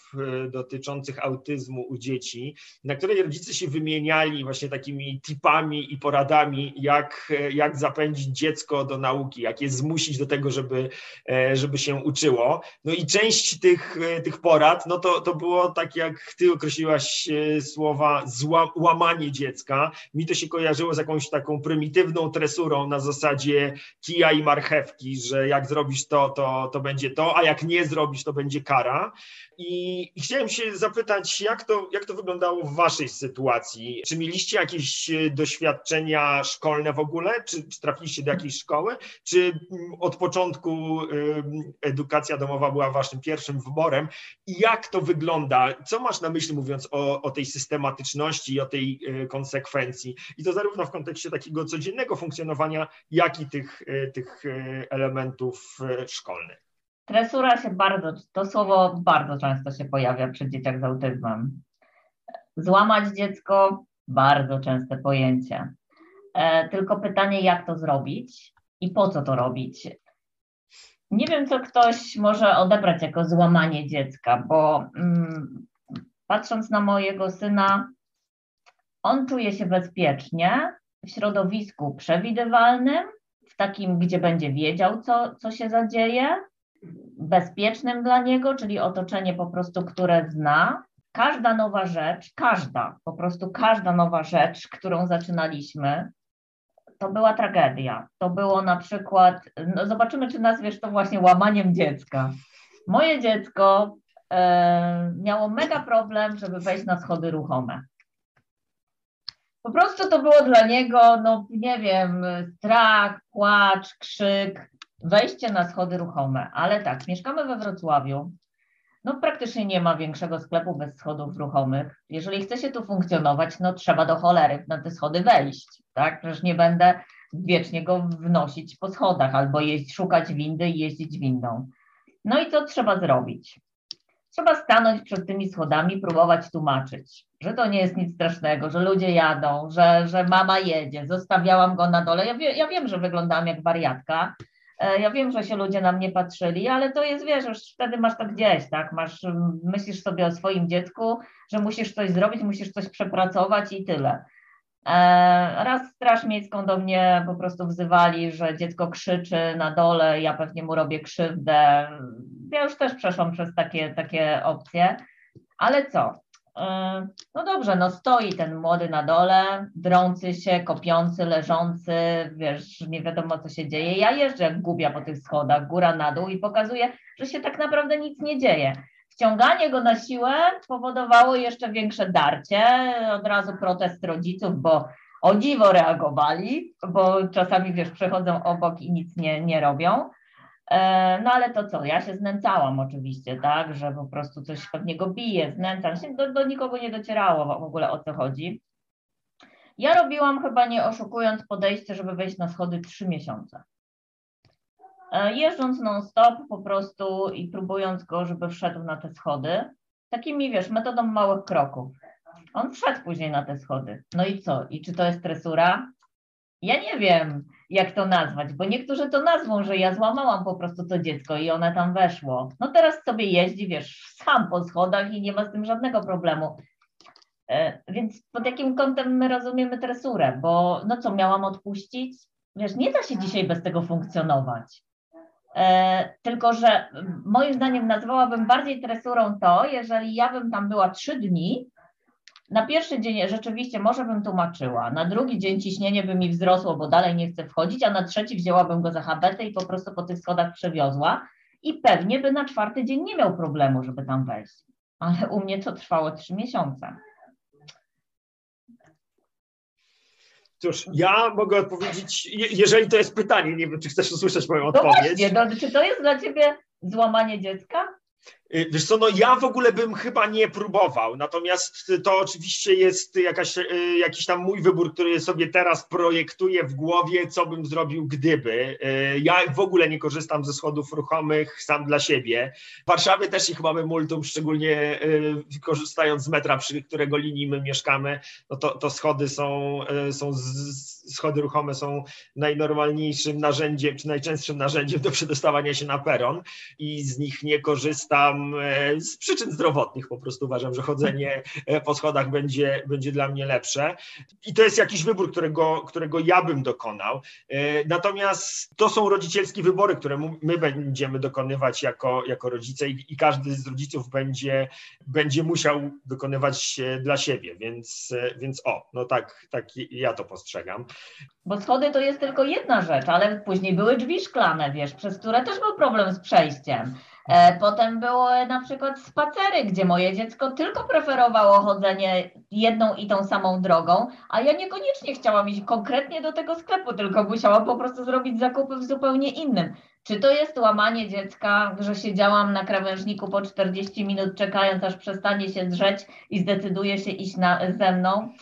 dotyczących autyzmu u dzieci, na której rodzice się wymieniali właśnie takimi tipami i poradami, jak, jak zapędzić dziecko dziecko do nauki, jak je zmusić do tego, żeby, e, żeby się uczyło. No i część tych, e, tych porad, no to, to było tak, jak ty określiłaś e, słowa łamanie dziecka. Mi to się kojarzyło z jakąś taką prymitywną tresurą na zasadzie kija i marchewki, że jak zrobisz to, to, to będzie to, a jak nie zrobisz, to będzie kara. I, I, chciałem się zapytać, jak to, jak to wyglądało w Waszej sytuacji? Czy mieliście jakieś doświadczenia szkolne w ogóle? Czy, czy trafiliście do jakiejś szkoły? Czy mm, od początku edukacja domowa była Waszym pierwszym wyborem? I jak to wygląda? Co masz na myśli, mówiąc o, o tej systematyczności i o tej e, konsekwencji? I to zarówno w kontekście takiego codziennego funkcjonowania, jak i tych, e, tych e, elementów szkolnych. Tresura się bardzo, to słowo bardzo często się pojawia przy dzieciach z autyzmem. Złamać dziecko, bardzo częste pojęcie. E, tylko pytanie, jak to zrobić i po co to robić. Nie wiem, co ktoś może odebrać jako złamanie dziecka, bo mm, patrząc na mojego syna, on czuje się bezpiecznie w środowisku przewidywalnym, w takim, gdzie będzie wiedział, co, co się zadzieje, bezpiecznym dla niego, czyli otoczenie po prostu, które zna. Każda nowa rzecz, każda, po prostu każda nowa rzecz, którą zaczynaliśmy, to była tragedia. To było na przykład, no zobaczymy, czy nazwiesz to właśnie łamaniem dziecka. Moje dziecko e, miało mega problem, żeby wejść na schody ruchome. Po prostu to było dla niego, no nie wiem, strach, płacz, krzyk, wejście na schody ruchome. Ale tak, mieszkamy we Wrocławiu. No praktycznie nie ma większego sklepu bez schodów ruchomych. Jeżeli chce się tu funkcjonować, no trzeba do cholery na te schody wejść, tak? Przecież nie będę wiecznie go wnosić po schodach albo jeździć, szukać windy i jeździć windą. No i co trzeba zrobić? Trzeba stanąć przed tymi schodami, próbować tłumaczyć, że to nie jest nic strasznego, że ludzie jadą, że, że mama jedzie, zostawiałam go na dole. Ja, wie, ja wiem, że wyglądam jak wariatka, ja wiem, że się ludzie na mnie patrzyli, ale to jest, wiesz, już wtedy masz to gdzieś, tak? Masz, myślisz sobie o swoim dziecku, że musisz coś zrobić, musisz coś przepracować i tyle. E, raz Straż Miejską do mnie po prostu wzywali, że dziecko krzyczy na dole, ja pewnie mu robię krzywdę. Ja już też przeszłam przez takie, takie opcje, ale co? No dobrze, no stoi ten młody na dole, drący się, kopiący, leżący, wiesz, nie wiadomo co się dzieje. Ja jeżdżę jak gubia po tych schodach, góra na dół i pokazuję, że się tak naprawdę nic nie dzieje. Wciąganie go na siłę powodowało jeszcze większe darcie, od razu protest rodziców, bo o dziwo reagowali, bo czasami, wiesz, przechodzą obok i nic nie, nie robią. E, no ale to co, ja się znęcałam oczywiście, tak, że po prostu coś pewnie go bije, znęcam się, do, do nikogo nie docierało w ogóle o co chodzi. Ja robiłam chyba nie oszukując podejście, żeby wejść na schody trzy miesiące. E, jeżdżąc non-stop po prostu i próbując go, żeby wszedł na te schody, takimi wiesz, metodą małych kroków. On wszedł później na te schody. No i co? I czy to jest tresura? Ja nie wiem, jak to nazwać, bo niektórzy to nazwą, że ja złamałam po prostu to dziecko i one tam weszło. No teraz sobie jeździ, wiesz, sam po schodach i nie ma z tym żadnego problemu. E, więc pod jakim kątem my rozumiemy tresurę? Bo no co, miałam odpuścić? Wiesz, nie da się dzisiaj bez tego funkcjonować. E, tylko, że moim zdaniem nazwałabym bardziej tresurą to, jeżeli ja bym tam była trzy dni, na pierwszy dzień rzeczywiście może bym tłumaczyła, na drugi dzień ciśnienie by mi wzrosło, bo dalej nie chcę wchodzić, a na trzeci wzięłabym go za habetę i po prostu po tych schodach przewiozła i pewnie by na czwarty dzień nie miał problemu, żeby tam wejść. Ale u mnie to trwało trzy miesiące. Cóż, ja mogę odpowiedzieć, jeżeli to jest pytanie, nie wiem, czy chcesz usłyszeć moją no odpowiedź. Właśnie, no, czy to jest dla ciebie złamanie dziecka? Y, wiesz co, no ja w ogóle bym chyba nie próbował, natomiast to oczywiście jest jakaś, y, jakiś tam mój wybór, który sobie teraz projektuję w głowie, co bym zrobił gdyby. Y, ja w ogóle nie korzystam ze schodów ruchomych sam dla siebie. W Warszawie też ich mamy multum, szczególnie korzystając z metra, przy którego linii my mieszkamy, no to, to schody są, są schody ruchome są najnormalniejszym narzędziem, czy najczęstszym narzędziem do przedostawania się na peron i z nich nie korzystam E, z przyczyn zdrowotnych po prostu uważam, że chodzenie e, po schodach będzie, będzie dla mnie lepsze. I to jest jakiś wybór, którego, którego ja bym dokonał. E, natomiast to są rodzicielskie wybory, które my będziemy dokonywać jako, jako rodzice i, i każdy z rodziców będzie, będzie musiał wykonywać dla siebie, więc, więc o, no tak, tak ja to postrzegam. Bo schody to jest tylko jedna rzecz, ale później były drzwi szklane, wiesz, przez które też był problem z przejściem. E, potem były na przykład spacery, gdzie moje dziecko tylko preferowało chodzenie jedną i tą samą drogą, a ja niekoniecznie chciałam iść konkretnie do tego sklepu, tylko musiałam po prostu zrobić zakupy w zupełnie innym. Czy to jest łamanie dziecka, że siedziałam na krawężniku po 40 minut czekając, aż przestanie się drzeć i zdecyduje się iść na, ze mną?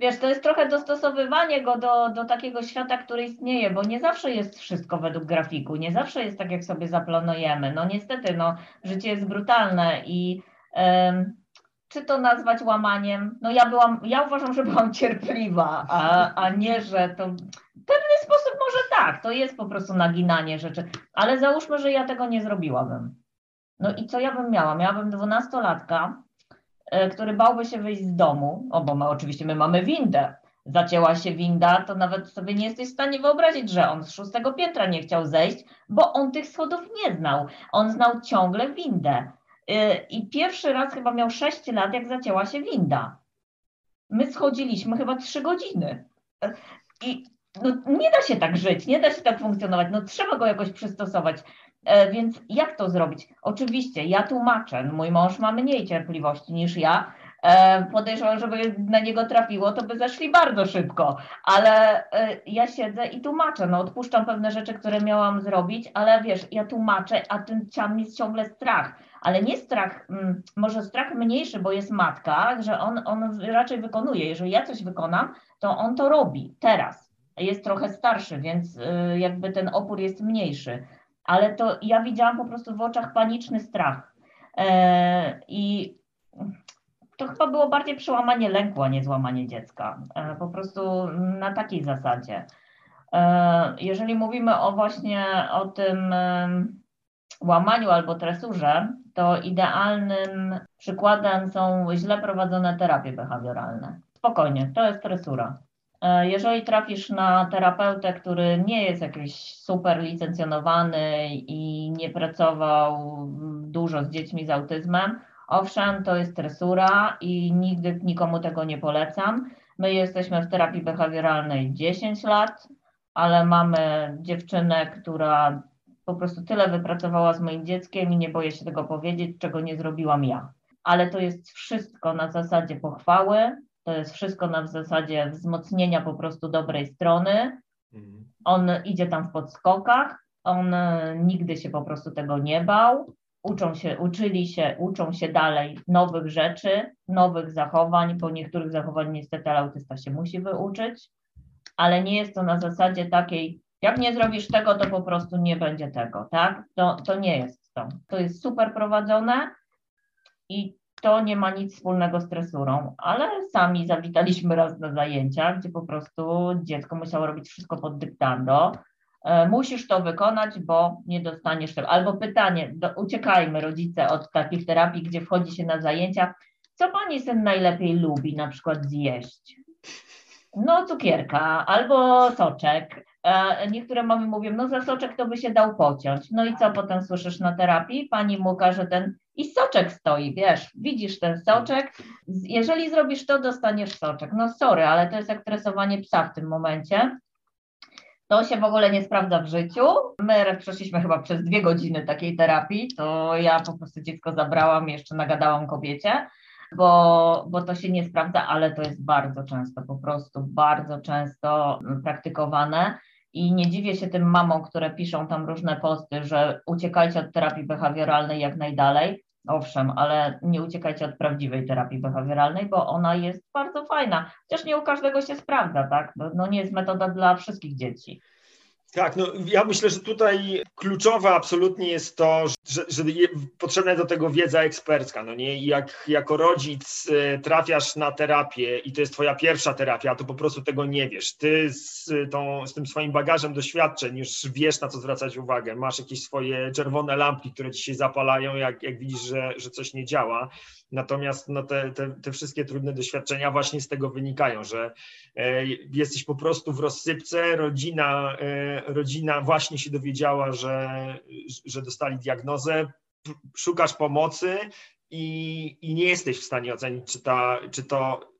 Wiesz, to jest trochę dostosowywanie go do, do takiego świata, który istnieje, bo nie zawsze jest wszystko według grafiku, nie zawsze jest tak, jak sobie zaplanujemy. No niestety, no, życie jest brutalne i um, czy to nazwać łamaniem? No ja byłam, ja uważam, że byłam cierpliwa, a, a nie, że to w pewien sposób może tak, to jest po prostu naginanie rzeczy, ale załóżmy, że ja tego nie zrobiłabym. No i co ja bym miała? Miałabym dwunastolatka, który bałby się wyjść z domu, o bo my oczywiście my mamy windę, zacięła się winda, to nawet sobie nie jesteś w stanie wyobrazić, że on z szóstego piętra nie chciał zejść, bo on tych schodów nie znał. On znał ciągle windę. E, I pierwszy raz chyba miał 6 lat, jak zacięła się winda. My schodziliśmy chyba 3 godziny. E, I no, nie da się tak żyć, nie da się tak funkcjonować, no trzeba go jakoś przystosować. E, więc jak to zrobić? Oczywiście, ja tłumaczę, mój mąż ma mniej cierpliwości niż ja. E, podejrzewam, żeby na niego trafiło, to by zeszli bardzo szybko, ale e, ja siedzę i tłumaczę, no odpuszczam pewne rzeczy, które miałam zrobić, ale wiesz, ja tłumaczę, a ten ciam jest ciągle strach, ale nie strach, mm, może strach mniejszy, bo jest matka, że on, on raczej wykonuje, jeżeli ja coś wykonam, to on to robi. Teraz. Jest trochę starszy, więc jakby ten opór jest mniejszy ale to ja widziałam po prostu w oczach paniczny strach. E, I to chyba było bardziej przełamanie lęku, a nie złamanie dziecka. E, po prostu na takiej zasadzie. E, jeżeli mówimy o właśnie o tym łamaniu albo tresurze, to idealnym przykładem są źle prowadzone terapie behawioralne. Spokojnie, to jest tresura. E, jeżeli trafisz na terapeutę, który nie jest jakiś super licencjonowany i nie pracował dużo z dziećmi z autyzmem, owszem, to jest stresura i nigdy nikomu tego nie polecam. My jesteśmy w terapii behawioralnej 10 lat, ale mamy dziewczynę, która po prostu tyle wypracowała z moim dzieckiem i nie boję się tego powiedzieć, czego nie zrobiłam ja. Ale to jest wszystko na zasadzie pochwały, to jest wszystko na zasadzie wzmocnienia po prostu dobrej strony. Mhm. On idzie tam w podskokach, on e, nigdy się po prostu tego nie bał. Uczą się, uczyli się, uczą się dalej nowych rzeczy, nowych zachowań, bo niektórych zachowań niestety autysta się musi wyuczyć, ale nie jest to na zasadzie takiej, jak nie zrobisz tego, to po prostu nie będzie tego, tak? To, to nie jest to. To jest super prowadzone i to nie ma nic wspólnego z tresurą, ale sami zawitaliśmy raz na zajęcia, gdzie po prostu dziecko musiało robić wszystko pod dyktando. E, musisz to wykonać, bo nie dostaniesz tego. Albo pytanie, do, uciekajmy rodzice od takich terapii, gdzie wchodzi się na zajęcia. Co pani syn najlepiej lubi na przykład zjeść? No, cukierka albo soczek. E, niektóre mamy mówią, no za soczek to by się dał pociąć. No i co potem słyszysz na terapii? Pani mu każe ten i soczek stoi, wiesz, widzisz ten soczek. Jeżeli zrobisz to, dostaniesz soczek. No sorry, ale to jest jak psa w tym momencie. To się w ogóle nie sprawdza w życiu. My przeszliśmy chyba przez dwie godziny takiej terapii, to ja po prostu dziecko zabrałam, jeszcze nagadałam kobiecie, bo, bo to się nie sprawdza, ale to jest bardzo często, po prostu bardzo często praktykowane. I nie dziwię się tym mamom, które piszą tam różne posty, że uciekajcie od terapii behawioralnej jak najdalej. Owszem, ale nie uciekajcie od prawdziwej terapii behawioralnej, bo ona jest bardzo fajna. Chociaż nie u każdego się sprawdza, tak? No, nie jest metoda dla wszystkich dzieci. Tak, no ja myślę, że tutaj kluczowe absolutnie jest to, że, że potrzebna do tego wiedza ekspercka. No nie? Jak jako rodzic y, trafiasz na terapię i to jest twoja pierwsza terapia, to po prostu tego nie wiesz. Ty z, tą, z tym swoim bagażem doświadczeń już wiesz, na co zwracać uwagę. Masz jakieś swoje czerwone lampki, które ci się zapalają, jak, jak widzisz, że, że coś nie działa. Natomiast no, te, te, te wszystkie trudne doświadczenia właśnie z tego wynikają, że e, jesteś po prostu w rozsypce, rodzina, e, rodzina właśnie się dowiedziała, że, że dostali diagnozę, szukasz pomocy i, i nie jesteś w stanie ocenić, czy, ta, czy to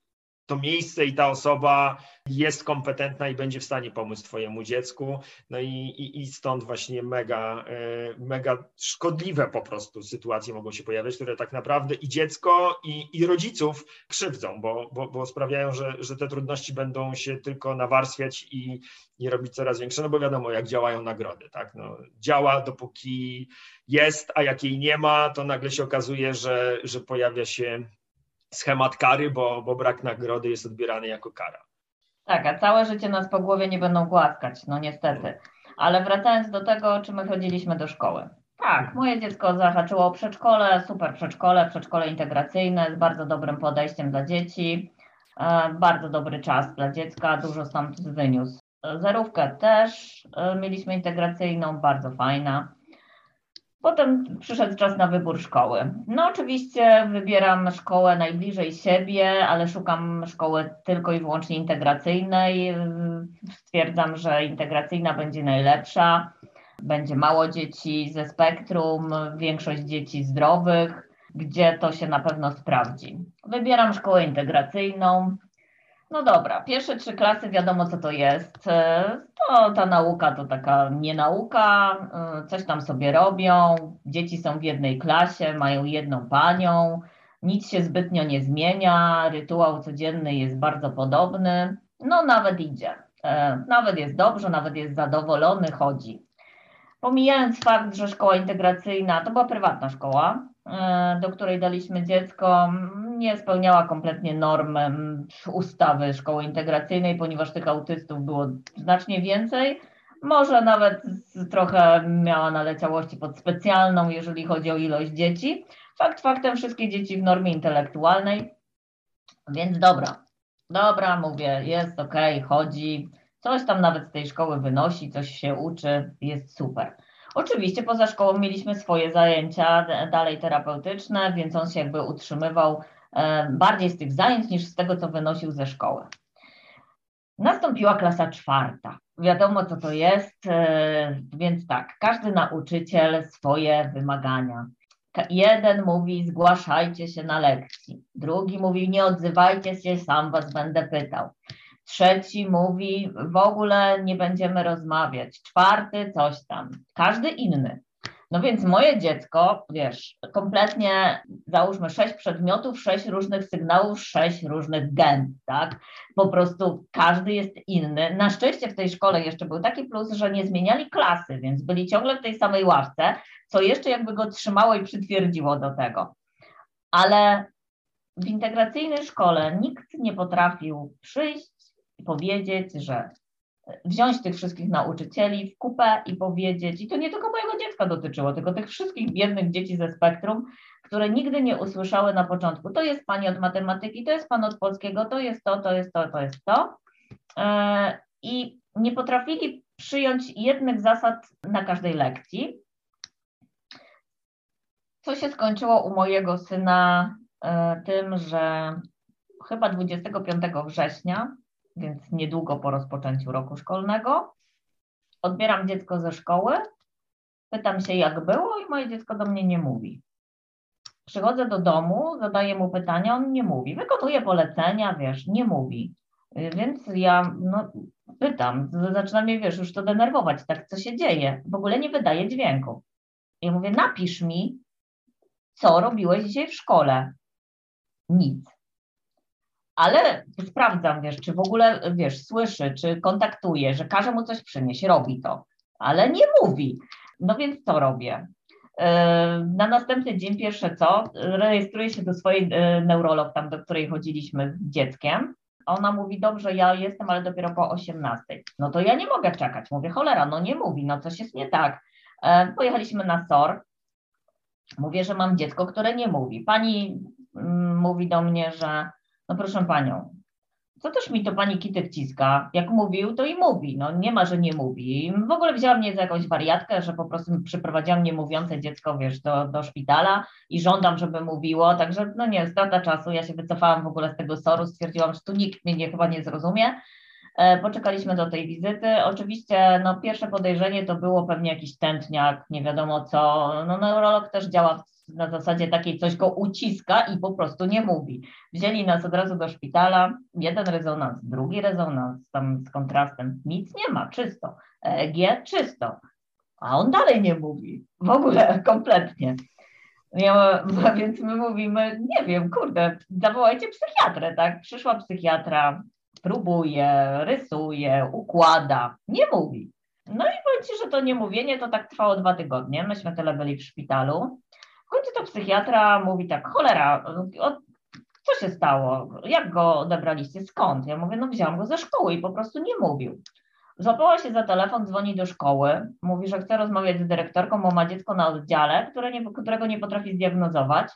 to miejsce i ta osoba jest kompetentna i będzie w stanie pomóc Twojemu dziecku. No i, i, i stąd właśnie mega, e, mega szkodliwe po prostu sytuacje mogą się pojawiać, które tak naprawdę i dziecko, i, i rodziców krzywdzą, bo, bo, bo sprawiają, że, że te trudności będą się tylko nawarstwiać i, i robić coraz większe, no bo wiadomo, jak działają nagrody. Tak? No, działa dopóki jest, a jak jej nie ma, to nagle się okazuje, że, że pojawia się schemat kary, bo, bo brak nagrody jest odbierany jako kara. Tak, a całe życie nas po głowie nie będą głaskać, no niestety. Ale wracając do tego, czy my chodziliśmy do szkoły. Tak, moje dziecko zahaczyło o przedszkole, super przedszkole, przedszkole integracyjne z bardzo dobrym podejściem dla dzieci, e, bardzo dobry czas dla dziecka, dużo stamtąd wyniósł. Zerówkę też e, mieliśmy integracyjną, bardzo fajna. Potem przyszedł czas na wybór szkoły. No oczywiście wybieram szkołę najbliżej siebie, ale szukam szkoły tylko i wyłącznie integracyjnej. Stwierdzam, że integracyjna będzie najlepsza. Będzie mało dzieci ze spektrum, większość dzieci zdrowych, gdzie to się na pewno sprawdzi. Wybieram szkołę integracyjną. No dobra, pierwsze trzy klasy wiadomo, co to jest. E, to ta nauka to taka nienauka, e, coś tam sobie robią. Dzieci są w jednej klasie, mają jedną panią, nic się zbytnio nie zmienia, rytuał codzienny jest bardzo podobny. No, nawet idzie. E, nawet jest dobrze, nawet jest zadowolony, chodzi. Pomijając fakt, że szkoła integracyjna to była prywatna szkoła, do której daliśmy dziecko, nie spełniała kompletnie norm ustawy szkoły integracyjnej, ponieważ tych autystów było znacznie więcej. Może nawet trochę miała naleciałości pod specjalną, jeżeli chodzi o ilość dzieci. Fakt faktem, wszystkie dzieci w normie intelektualnej. Więc dobra, dobra, mówię, jest ok, chodzi, coś tam nawet z tej szkoły wynosi, coś się uczy, jest super. Oczywiście poza szkołą mieliśmy swoje zajęcia dalej terapeutyczne, więc on się jakby utrzymywał E, bardziej z tych zajęć niż z tego, co wynosił ze szkoły. Nastąpiła klasa czwarta. Wiadomo, co to jest, e, więc tak, każdy nauczyciel swoje wymagania. Jeden mówi, zgłaszajcie się na lekcji. Drugi mówi, nie odzywajcie się, sam was będę pytał. Trzeci mówi, w ogóle nie będziemy rozmawiać. Czwarty, coś tam. Każdy inny. No więc moje dziecko, wiesz, kompletnie załóżmy sześć przedmiotów, sześć różnych sygnałów, sześć różnych gen, tak? Po prostu każdy jest inny. Na szczęście w tej szkole jeszcze był taki plus, że nie zmieniali klasy, więc byli ciągle w tej samej ławce, co jeszcze jakby go trzymało i przytwierdziło do tego. Ale w integracyjnej szkole nikt nie potrafił przyjść powiedzieć, że wziąć tych wszystkich nauczycieli w kupę i powiedzieć, i to nie tylko mojego dziecka dotyczyło, tylko tych wszystkich biednych dzieci ze spektrum, które nigdy nie usłyszały na początku, to jest pani od matematyki, to jest pan od polskiego, to jest to, to jest to, to jest to. E, I nie potrafili przyjąć jednych zasad na każdej lekcji, co się skończyło u mojego syna e, tym, że chyba 25 września, więc niedługo po rozpoczęciu roku szkolnego, odbieram dziecko ze szkoły, pytam się, jak było, i moje dziecko do mnie nie mówi. Przychodzę do domu, zadaję mu pytania, on nie mówi. Wykonuje polecenia, wiesz, nie mówi. Więc ja no, pytam, zaczyna mnie, wiesz, już to denerwować, tak, co się dzieje. W ogóle nie wydaje dźwięku. I mówię, napisz mi, co robiłeś dzisiaj w szkole. Nic. Ale sprawdzam, wiesz, czy w ogóle, wiesz, słyszy, czy kontaktuje, że każe mu coś przynieść, robi to, ale nie mówi. No więc co robię? E, na następny dzień pierwsze co, rejestruję się do swojej e, neurolog, tam do której chodziliśmy z dzieckiem. Ona mówi, dobrze, ja jestem, ale dopiero po 18. No to ja nie mogę czekać. Mówię, cholera, no nie mówi, no coś jest nie tak. E, pojechaliśmy na SOR. Mówię, że mam dziecko, które nie mówi. Pani mm, mówi do mnie, że no proszę panią, co też mi to pani Kitek ciska? Jak mówił, to i mówi. No nie ma, że nie mówi. W ogóle wzięła mnie za jakąś wariatkę, że po prostu przyprowadziłam niemówiące dziecko, wiesz, do, do szpitala i żądam, żeby mówiło. Także no nie, strata czasu. Ja się wycofałam w ogóle z tego soru, stwierdziłam, że tu nikt mnie nie, chyba nie zrozumie. E, poczekaliśmy do tej wizyty. Oczywiście no, pierwsze podejrzenie to było pewnie jakiś tętniak, nie wiadomo co. No, neurolog też działa na zasadzie takiej coś go uciska i po prostu nie mówi. Wzięli nas od razu do szpitala, jeden rezonans, drugi rezonans tam z kontrastem, nic nie ma, czysto. EEG czysto, a on dalej nie mówi, w ogóle kompletnie. Ja, więc my mówimy, nie wiem, kurde, zawołajcie psychiatrę, tak? Przyszła psychiatra, próbuje, rysuje, układa, nie mówi. No i powiem Ci, że to niemówienie to tak trwało dwa tygodnie. Myśmy tyle byli w szpitalu końcu to psychiatra mówi tak, cholera, co się stało? Jak go odebraliście? Skąd? Ja mówię, no wziąłem go ze szkoły i po prostu nie mówił. Złapała się za telefon, dzwoni do szkoły, mówi, że chce rozmawiać z dyrektorką, bo ma dziecko na oddziale, które nie, którego nie potrafi zdiagnozować.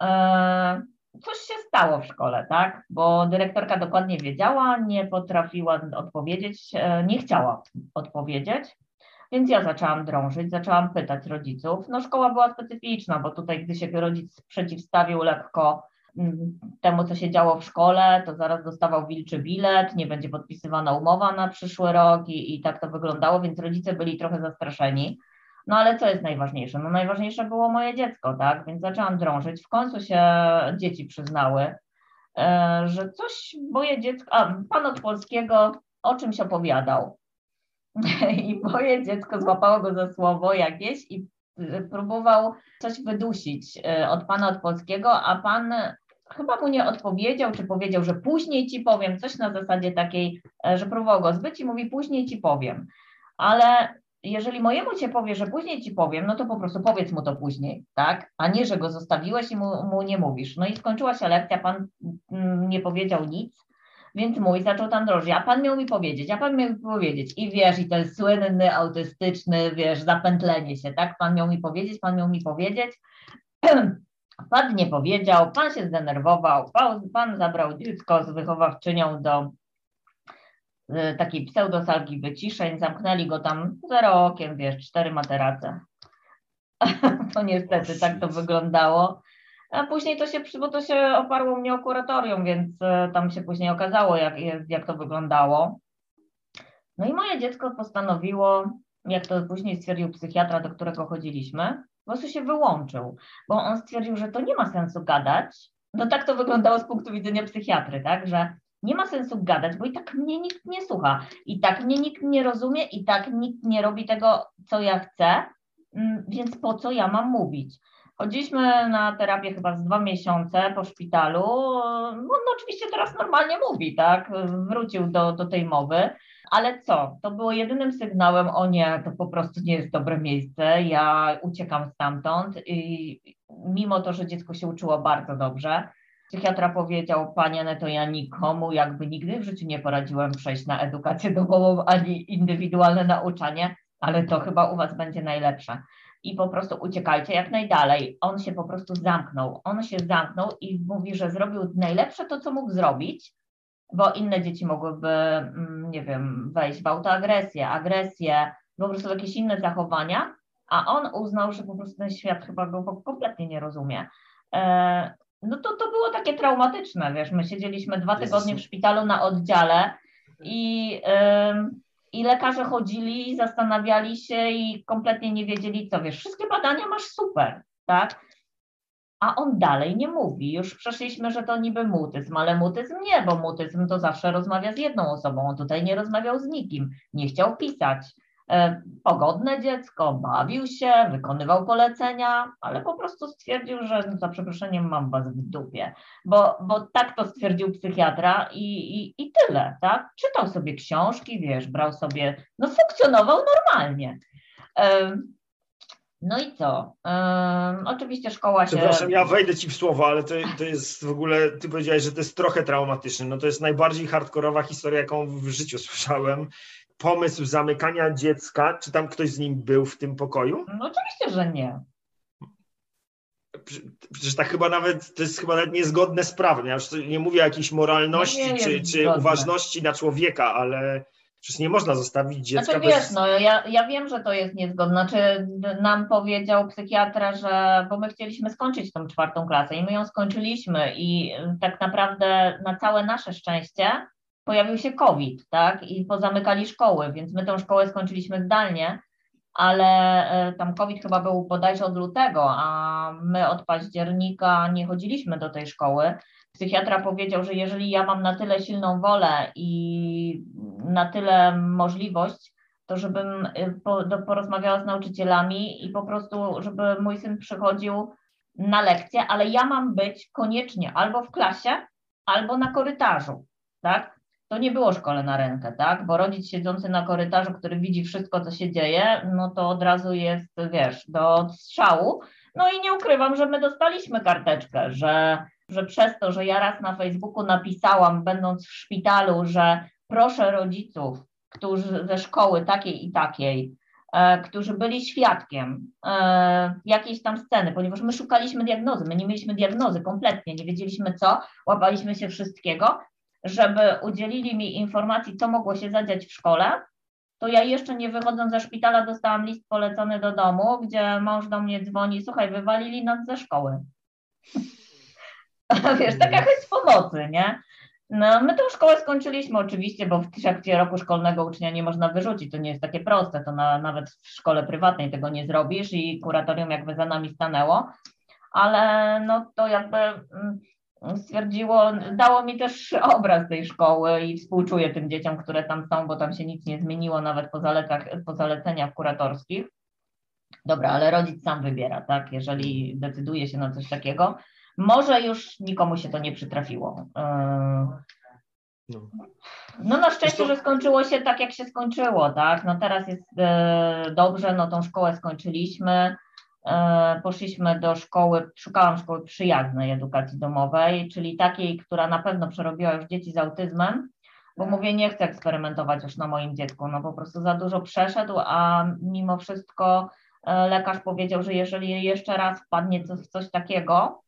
Eee, coś się stało w szkole, tak? Bo dyrektorka dokładnie wiedziała, nie potrafiła odpowiedzieć, e, nie chciała odpowiedzieć. Więc ja zaczęłam drążyć, zaczęłam pytać rodziców. No szkoła była specyficzna, bo tutaj, gdy się rodzic przeciwstawił lekko mm, temu, co się działo w szkole, to zaraz dostawał wilczy bilet, nie będzie podpisywana umowa na przyszły rok i, i tak to wyglądało, więc rodzice byli trochę zastraszeni. No ale co jest najważniejsze? No najważniejsze było moje dziecko, tak? Więc zaczęłam drążyć. W końcu się dzieci przyznały, e, że coś moje dziecko, a pan od polskiego o czymś opowiadał. i moje dziecko złapało go za słowo jakieś i y, próbował coś wydusić y, od pana od polskiego, a pan chyba mu nie odpowiedział, czy powiedział, że później ci powiem, coś na zasadzie takiej, e, że próbował go zbyć i mówi później ci powiem. Ale jeżeli mojemu cię powie, że później ci powiem, no to po prostu powiedz mu to później, tak? A nie, że go zostawiłeś i mu, mu nie mówisz. No i skończyła się lekcja, pan mm, nie powiedział nic, więc mój zaczął tam drożyć, a pan miał mi powiedzieć, a pan miał mi powiedzieć. I wiesz, i ten słynny, autystyczny, wiesz, zapętlenie się, tak? Pan miał mi powiedzieć, pan miał mi powiedzieć. Pan nie powiedział, pan się zdenerwował, pan, pan zabrał dziecko z wychowawczynią do takiej pseudosalgi wyciszeń, zamknęli go tam zero okiem, wiesz, cztery materace. to niestety tak to wyglądało. A później to się, bo to się oparło mnie o kuratorium, więc e, tam się później okazało, jak, jak to wyglądało. No i moje dziecko postanowiło, jak to później stwierdził psychiatra, do którego chodziliśmy, po prostu się wyłączył, bo on stwierdził, że to nie ma sensu gadać. No tak to wyglądało z punktu widzenia psychiatry, tak, że nie ma sensu gadać, bo i tak mnie nikt nie słucha, i tak mnie nikt nie rozumie, i tak nikt nie robi tego, co ja chcę, mm, więc po co ja mam mówić? Chodziliśmy na terapię chyba z dwa miesiące po szpitalu. No, no oczywiście teraz normalnie mówi, tak? Wrócił do, do tej mowy. Ale co? To było jedynym sygnałem, o nie, to po prostu nie jest dobre miejsce, ja uciekam stamtąd. I mimo to, że dziecko się uczyło bardzo dobrze, psychiatra powiedział, panie Neto, ja nikomu jakby nigdy w życiu nie poradziłem przejść na edukację domową ani indywidualne nauczanie, ale to chyba u was będzie najlepsze. i po prostu uciekajcie jak najdalej. On się po prostu zamknął. On się zamknął i mówi, że zrobił najlepsze to, co mógł zrobić, bo inne dzieci mogłyby, mm, nie wiem, wejść w autoagresję, agresję, po prostu jakieś inne zachowania, a on uznał, że po prostu ten świat chyba go kompletnie nie rozumie. No to, to było takie traumatyczne, wiesz, my siedzieliśmy dwa tygodnie w szpitalu na oddziale i, i lekarze chodzili, zastanawiali się i kompletnie nie wiedzieli co, wiesz, wszystkie badania masz super, tak? A on dalej nie mówi. Już przeszliśmy, że to niby mutyzm, ale mutyzm nie, bo mutyzm to zawsze rozmawia z jedną osobą. On tutaj nie rozmawiał z nikim, nie chciał pisać. E, pogodne dziecko, bawił się, wykonywał polecenia, ale po prostu stwierdził, że no, za przeproszeniem mam was w dupie, bo, bo tak to stwierdził psychiatra i, i, i tyle, tak? Czytał sobie książki, wiesz, brał sobie, no funkcjonował normalnie. No i co? Um, oczywiście szkoła się. Przepraszam, ja wejdę ci w słowo, ale to, to jest w ogóle, ty powiedziałeś, że to jest trochę traumatyczne. No to jest najbardziej hardkorowa historia, jaką w życiu słyszałem pomysł zamykania dziecka? Czy tam ktoś z nim był w tym pokoju? No oczywiście, że nie. Przecież tak chyba nawet, to jest chyba nawet niezgodne z prawem. Ja już nie mówię o jakiejś moralności no czy, czy uważności na człowieka, ale przecież nie można zostawić dziecka znaczy, bez... wiesz, no ja, ja wiem, że to jest niezgodne. Znaczy nam powiedział psychiatra, że, bo my chcieliśmy skończyć tą czwartą klasę i my ją skończyliśmy i tak naprawdę na całe nasze szczęście pojawił się COVID, tak, i pozamykali szkoły, więc my tę szkołę skończyliśmy zdalnie, ale e, tam COVID chyba był bodajże od lutego, a my od października nie chodziliśmy do tej szkoły. Psychiatra powiedział, że jeżeli ja mam na tyle silną wolę i na tyle możliwość, to żebym e, porozmawiała z nauczycielami i po prostu, żeby mój syn przychodził na lekcję, ale ja mam być koniecznie albo w klasie, albo na korytarzu, tak? To nie było szkole na rękę, tak? Bo rodzic siedzący na korytarzu, który widzi wszystko, co się dzieje, no to od razu jest, wiesz, do strzału. No i nie ukrywam, że my dostaliśmy karteczkę, że, że przez to, że ja raz na Facebooku napisałam, będąc w szpitalu, że proszę rodziców, którzy ze szkoły takiej i takiej, e, którzy byli świadkiem e, jakiejś tam sceny, ponieważ my szukaliśmy diagnozy, my nie mieliśmy diagnozy kompletnie, nie wiedzieliśmy co, łapaliśmy się wszystkiego, żeby udzielili mi informacji, co mogło się zadziać w szkole, to ja jeszcze nie wychodząc ze szpitala dostałam list polecony do domu, gdzie mąż do mnie dzwoni, słuchaj, wywalili nas ze szkoły. Wiesz, taka chęć pomocy, nie? No, my tę szkołę skończyliśmy oczywiście, bo w trakcie roku szkolnego ucznia nie można wyrzucić, to nie jest takie proste, to na, nawet w szkole prywatnej tego nie zrobisz i kuratorium jakby za nami stanęło, ale no to jakby mm, stwierdziło, dało mi też obraz tej szkoły i współczuję tym dzieciom, które tam są, bo tam się nic nie zmieniło nawet po, zaletach, po zaleceniach kuratorskich. Dobra, ale rodzic sam wybiera, tak? Jeżeli decyduje się na coś takiego, może już nikomu się to nie przytrafiło. Yy, no na szczęście, że skończyło się tak, jak się skończyło, tak? No teraz jest yy, dobrze, no tą szkołę skończyliśmy E, poszliśmy do szkoły, szukałam szkoły przyjaznej edukacji domowej, czyli takiej, która na pewno przerobiła już dzieci z autyzmem, bo mówię, nie chcę eksperymentować już na moim dziecku, no po prostu za dużo przeszedł, a mimo wszystko e, lekarz powiedział, że jeżeli jeszcze raz wpadnie w coś takiego,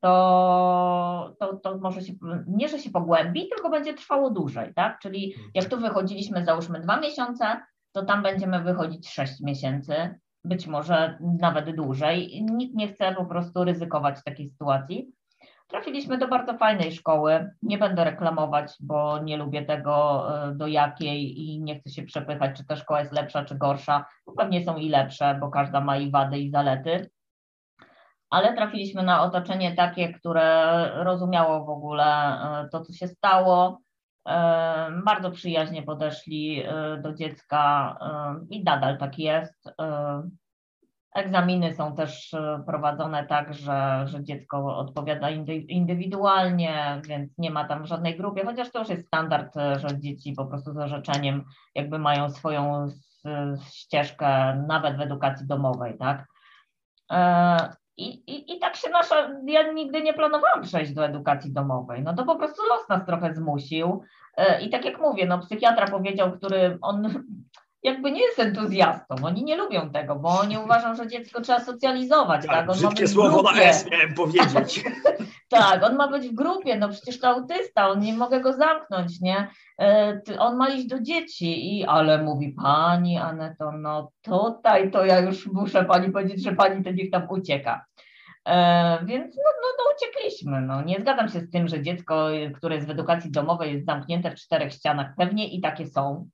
to, to, to może się, nie, że się pogłębi, tylko będzie trwało dłużej, tak? Czyli jak tu wychodziliśmy, załóżmy dwa miesiące, to tam będziemy wychodzić sześć miesięcy, być może nawet dłużej. Nikt nie chce po prostu ryzykować takiej sytuacji. Trafiliśmy do bardzo fajnej szkoły. Nie będę reklamować, bo nie lubię tego, e, do jakiej i nie chcę się przepychać, czy ta szkoła jest lepsza, czy gorsza. Pewnie są i lepsze, bo każda ma i wady, i zalety. Ale trafiliśmy na otoczenie takie, które rozumiało w ogóle e, to, co się stało, bardzo przyjaźnie podeszli e, do dziecka i nadal tak jest. Egzaminy są też e, prowadzone tak, że, że dziecko odpowiada indywidualnie, więc nie ma tam żadnej grupy, chociaż to już jest standard, e, że dzieci po prostu z orzeczeniem jakby mają swoją ścieżkę nawet w edukacji domowej, tak? I, i, I tak się nasza, ja nigdy nie planowałam przejść do edukacji domowej, no to po prostu los nas trochę zmusił i tak jak mówię, no psychiatra powiedział, który on jakby nie jest entuzjastą. Oni nie lubią tego, bo oni uważają, że dziecko trzeba socjalizować. Tak, tak? On brzydkie słowo na S miałem powiedzieć. tak, on ma być w grupie, no przecież to autysta, on nie mogę go zamknąć, nie? E, on ma iść do dzieci i ale mówi pani Aneto, no tutaj to ja już muszę pani powiedzieć, że pani to niech tam ucieka. E, więc no, no, no uciekliśmy. No. Nie zgadzam się z tym, że dziecko, które jest w edukacji domowej, jest zamknięte w czterech ścianach. Pewnie i takie są.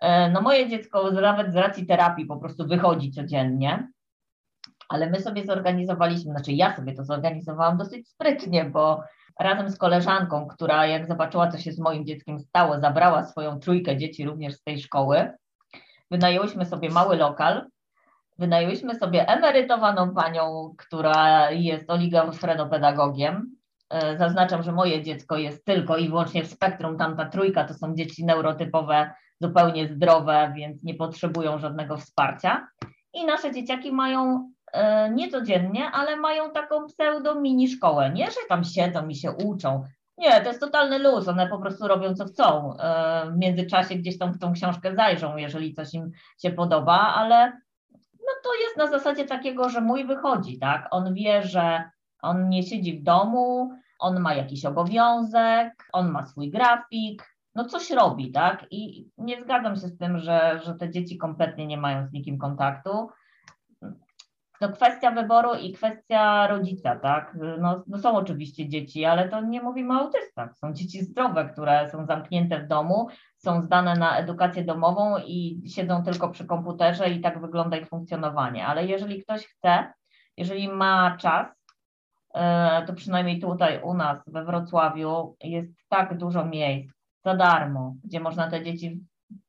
E, no moje dziecko nawet z racji terapii po prostu wychodzi codziennie, ale my sobie zorganizowaliśmy, znaczy ja sobie to zorganizowałam dosyć sprytnie, bo razem z koleżanką, która jak zobaczyła, co się z moim dzieckiem stało, zabrała swoją trójkę dzieci również z tej szkoły, wynajęłyśmy sobie mały lokal, wynajęłyśmy sobie emerytowaną panią, która jest oligofrenopedagogiem. Zaznaczam, że moje dziecko jest tylko i wyłącznie w spektrum, tamta trójka to są dzieci neurotypowe zupełnie zdrowe, więc nie potrzebują żadnego wsparcia. I nasze dzieciaki mają nie codziennie, ale mają taką pseudo mini szkołę. Nie, że tam siedzą i się uczą. Nie, to jest totalny luz. One po prostu robią co chcą. E, w międzyczasie gdzieś tam w tą książkę zajrzą, jeżeli coś im się podoba, ale no to jest na zasadzie takiego, że mój wychodzi, tak? On wie, że on nie siedzi w domu, on ma jakiś obowiązek, on ma swój grafik, no coś robi, tak? I nie zgadzam się z tym, że, że te dzieci kompletnie nie mają z nikim kontaktu. No kwestia wyboru i kwestia rodzica, tak? No, no, są oczywiście dzieci, ale to nie mówimy o autystach. Są dzieci zdrowe, które są zamknięte w domu, są zdane na edukację domową i siedzą tylko przy komputerze i tak wygląda ich funkcjonowanie. Ale jeżeli ktoś chce, jeżeli ma czas, e, to przynajmniej tutaj u nas we Wrocławiu jest tak dużo miejsc, za darmo, gdzie można te dzieci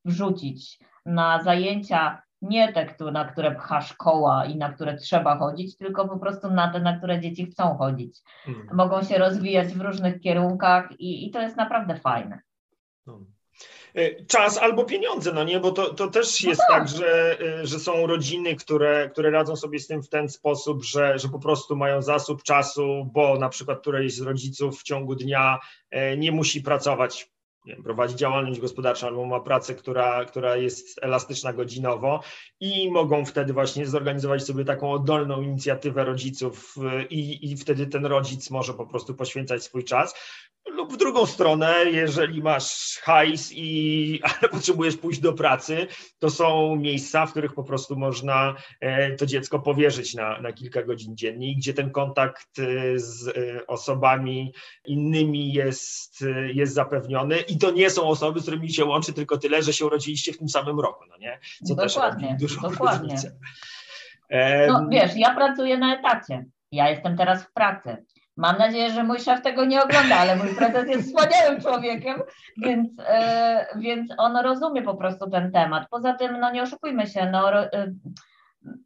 wrzucić na zajęcia nie te, na które pcha szkoła i na które trzeba chodzić, tylko po prostu na te, na które dzieci chcą chodzić. Hmm. Mogą się rozwijać w różnych kierunkach i, i to jest naprawdę fajne. No. E, czas albo pieniądze, no nie, bo to, to też no jest no tak, że, e, że są rodziny, które, które radzą sobie z tym w ten sposób, że, że po prostu mają zasób czasu, bo na przykład któreś z rodziców w ciągu dnia e, nie musi pracować wiem, prowadzi działalność gospodarczą albo ma pracę, która, która jest elastyczna godzinowo i mogą wtedy właśnie zorganizować sobie taką oddolną inicjatywę rodziców i, i wtedy ten rodzic może po prostu poświęcać swój czas. Lub w drugą stronę, jeżeli masz hajs i ale potrzebujesz pójść do pracy, to są miejsca, w których po prostu można e, to dziecko powierzyć na, na kilka godzin dziennie, gdzie ten kontakt e, z e, osobami innymi jest, jest zapewniony. I to nie są osoby, z którymi się łączy tylko tyle, że się urodziliście w tym samym roku, no nie? Co dokładnie, też dużą dokładnie. No wiesz, ja pracuję na etacie. Ja jestem teraz w pracy. Mam nadzieję, że mój szef tego nie ogląda, ale mój prezes jest wspaniałym człowiekiem, więc, e, więc on rozumie po prostu ten temat. Poza tym, no nie oszukujmy się, no, e,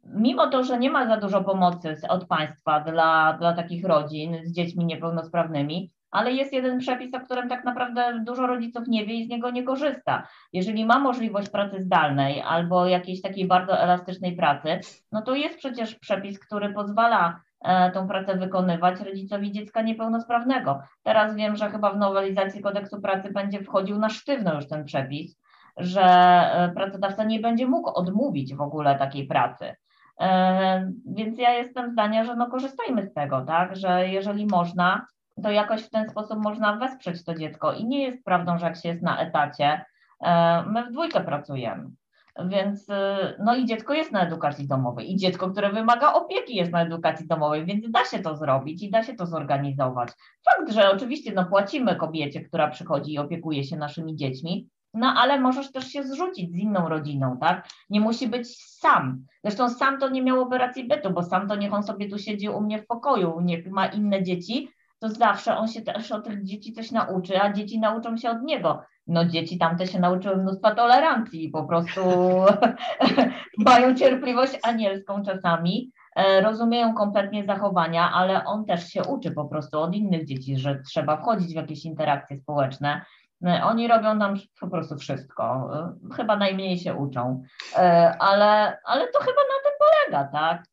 mimo to, że nie ma za dużo pomocy od państwa dla, dla takich rodzin z dziećmi niepełnosprawnymi, ale jest jeden przepis, o którym tak naprawdę dużo rodziców nie wie i z niego nie korzysta. Jeżeli ma możliwość pracy zdalnej albo jakiejś takiej bardzo elastycznej pracy, no to jest przecież przepis, który pozwala E, tą pracę wykonywać rodzicowi dziecka niepełnosprawnego. Teraz wiem, że chyba w nowelizacji kodeksu pracy będzie wchodził na sztywno już ten przepis, że e, pracodawca nie będzie mógł odmówić w ogóle takiej pracy. E, więc ja jestem zdania, że no korzystajmy z tego, tak, że jeżeli można, to jakoś w ten sposób można wesprzeć to dziecko. I nie jest prawdą, że jak się jest na etacie, my w dwójkę pracujemy. Więc y, no i dziecko jest na edukacji domowej i dziecko, które wymaga opieki jest na edukacji domowej, więc da się to zrobić i da się to zorganizować. Fakt, że oczywiście no, płacimy kobiecie, która przychodzi i opiekuje się naszymi dziećmi, no ale możesz też się zrzucić z inną rodziną, tak? Nie musi być sam. Zresztą sam to nie miał operacji bytu, bo sam to niech on sobie tu siedzi u mnie w pokoju, niech ma inne dzieci, to zawsze on się też od tych dzieci coś nauczy, a dzieci nauczą się od niego no dzieci tamte się nauczyły mnóstwa tolerancji po prostu mają cierpliwość anielską czasami, e, rozumieją kompletnie zachowania, ale on też się uczy po prostu od innych dzieci, że trzeba wchodzić w jakieś interakcje społeczne. E, oni robią tam po prostu wszystko. E, chyba najmniej się uczą, ale, ale to chyba na tym polega, tak?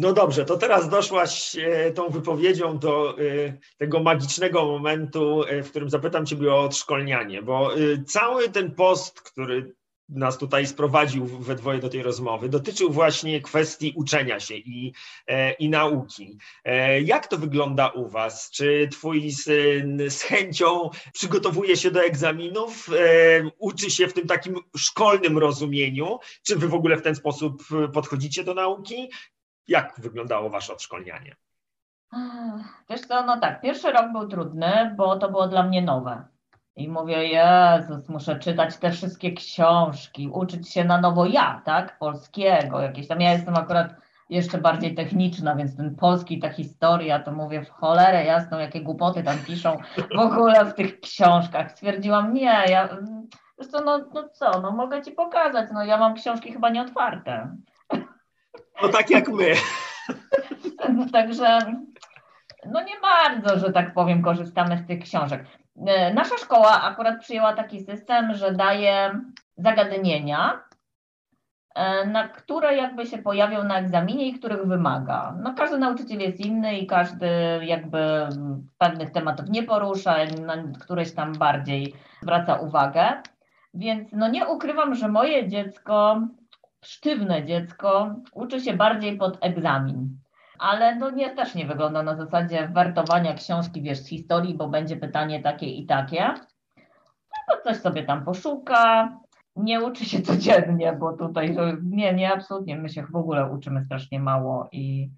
No dobrze, to teraz doszłaś e, tą wypowiedzią do e, tego magicznego momentu, e, w którym zapytam Ciebie o odszkolnianie, bo cały ten post, który nas tutaj sprowadził we dwoje do tej rozmowy, dotyczył właśnie kwestii uczenia się i, i nauki. Jak to wygląda u Was? Czy Twój syn z chęcią przygotowuje się do egzaminów, uczy się w tym takim szkolnym rozumieniu? Czy Wy w ogóle w ten sposób podchodzicie do nauki? Jak wyglądało Wasze odszkolnianie? Wiesz co, no tak, pierwszy rok był trudny, bo to było dla mnie nowe. I mówię, Jezus, muszę czytać te wszystkie książki, uczyć się na nowo ja, tak? Polskiego, jakieś tam. Ja jestem akurat jeszcze bardziej techniczna, więc ten polski, ta historia, to mówię w cholerę jasną, jakie głupoty tam piszą w ogóle w tych książkach. Stwierdziłam, nie, ja, zresztą no, no co, no mogę ci pokazać, no ja mam książki chyba nieotwarte. No tak jak my. Także no nie bardzo, że tak powiem, korzystamy z tych książek. E, nasza szkoła akurat przyjęła taki system, że daje zagadnienia, e, na które jakby się pojawią na egzaminie i których wymaga. No każdy nauczyciel jest inny i każdy jakby pewnych tematów nie porusza, na któreś tam bardziej zwraca uwagę. Więc no nie ukrywam, że moje dziecko, sztywne dziecko, uczy się bardziej pod egzamin ale no nie, też nie wygląda na zasadzie wertowania książki, wiesz, z historii, bo będzie pytanie takie i takie. To coś sobie tam poszuka, nie uczy się codziennie, bo tutaj, nie, nie, absolutnie, my się w ogóle uczymy strasznie mało i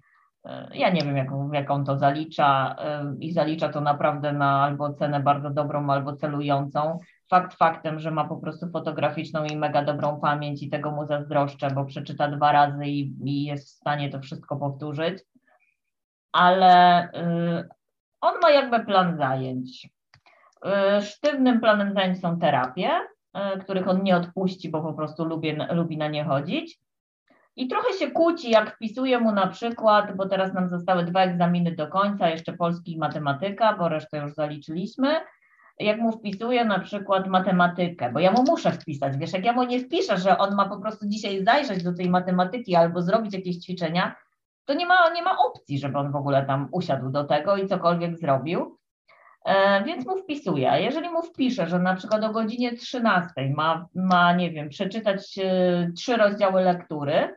e, ja nie wiem, jaką to zalicza e, i zalicza to naprawdę na albo cenę bardzo dobrą, albo celującą. Fakt faktem, że ma po prostu fotograficzną i mega dobrą pamięć i tego mu zazdroszczę, bo przeczyta dwa razy i, i jest w stanie to wszystko powtórzyć ale y, on ma jakby plan zajęć. Y, sztywnym planem zajęć są terapie, y, których on nie odpuści, bo po prostu lubi, lubi na nie chodzić. I trochę się kłóci, jak wpisuję mu na przykład, bo teraz nam zostały dwa egzaminy do końca, jeszcze polski i matematyka, bo resztę już zaliczyliśmy. Jak mu wpisuję na przykład matematykę, bo ja mu muszę wpisać, wiesz, jak ja mu nie wpiszę, że on ma po prostu dzisiaj zajrzeć do tej matematyki albo zrobić jakieś ćwiczenia, to nie ma, nie ma opcji, żeby on w ogóle tam usiadł do tego i cokolwiek zrobił. E, więc mu wpisuję. Jeżeli mu wpiszę, że na przykład o godzinie 13 ma, ma nie wiem, przeczytać e, trzy rozdziały lektury,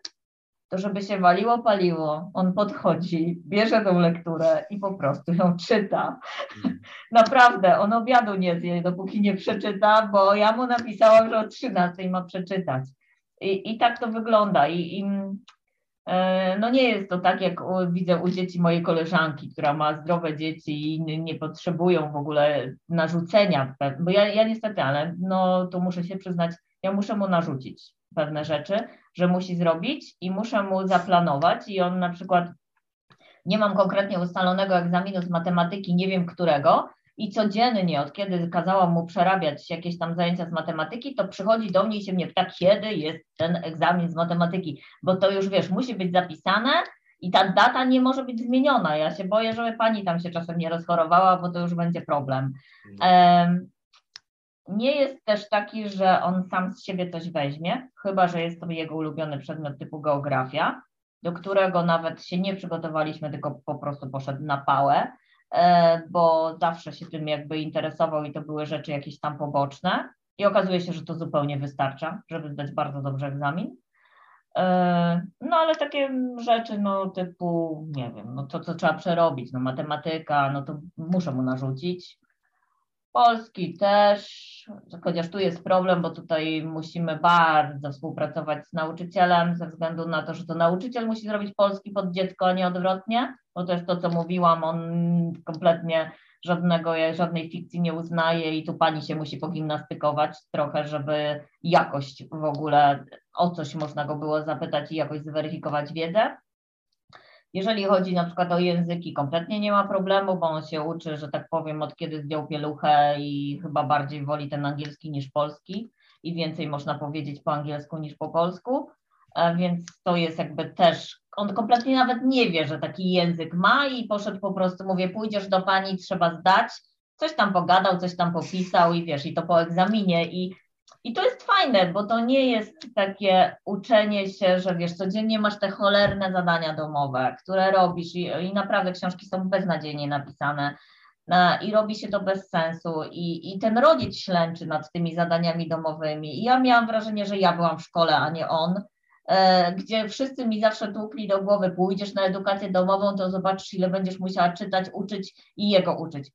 to żeby się waliło, paliło, on podchodzi, bierze tą lekturę i po prostu ją czyta. Mm. Naprawdę, on obiadu nie zje, dopóki nie przeczyta, bo ja mu napisałam, że o 13 ma przeczytać. I, i tak to wygląda. I, i E, no nie jest to tak, jak widzę u dzieci mojej koleżanki, która ma zdrowe dzieci i nie potrzebują w ogóle narzucenia, bo ja, ja niestety, ale no to muszę się przyznać, ja muszę mu narzucić pewne rzeczy, że musi zrobić i muszę mu zaplanować i on na przykład, nie mam konkretnie ustalonego egzaminu z matematyki, nie wiem którego, i codziennie, od kiedy kazałam mu przerabiać jakieś tam zajęcia z matematyki, to przychodzi do mnie i się mnie pyta, kiedy jest ten egzamin z matematyki, bo to już wiesz, musi być zapisane i ta data nie może być zmieniona. Ja się boję, żeby pani tam się czasem nie rozchorowała, bo to już będzie problem. Um, nie jest też taki, że on sam z siebie coś weźmie, chyba że jest to jego ulubiony przedmiot typu geografia, do którego nawet się nie przygotowaliśmy, tylko po prostu poszedł na pałę. E, bo zawsze się tym jakby interesował i to były rzeczy jakieś tam poboczne. I okazuje się, że to zupełnie wystarcza, żeby zdać bardzo dobrze egzamin. E, no ale takie rzeczy, no typu, nie wiem, no to co trzeba przerobić, no matematyka, no to muszę mu narzucić. Polski też, chociaż tu jest problem, bo tutaj musimy bardzo współpracować z nauczycielem ze względu na to, że to nauczyciel musi zrobić polski pod dziecko, a nie odwrotnie, bo jest to, co mówiłam, on kompletnie żadnego, żadnej fikcji nie uznaje i tu pani się musi pogimnastykować trochę, żeby jakość w ogóle, o coś można go było zapytać i jakoś zweryfikować wiedzę. Jeżeli chodzi na przykład o języki, kompletnie nie ma problemu, bo on się uczy, że tak powiem, od kiedy zdjął pieluchę i chyba bardziej woli ten angielski niż polski i więcej można powiedzieć po angielsku niż po polsku, e, więc to jest jakby też, on kompletnie nawet nie wie, że taki język ma i poszedł po prostu, mówię, pójdziesz do pani, trzeba zdać, coś tam pogadał, coś tam popisał i wiesz, i to po egzaminie i i to jest fajne, bo to nie jest takie uczenie się, że wiesz, codziennie masz te cholerne zadania domowe, które robisz i, i naprawdę książki są beznadziejnie napisane. i robi się to bez sensu i, i ten rodzic ślęczy nad tymi zadaniami domowymi. I ja miałam wrażenie, że ja byłam w szkole, a nie on, e, gdzie wszyscy mi zawsze tłukli do głowy, pójdziesz na edukację domową, to zobaczysz, ile będziesz musiała czytać, uczyć i jego uczyć.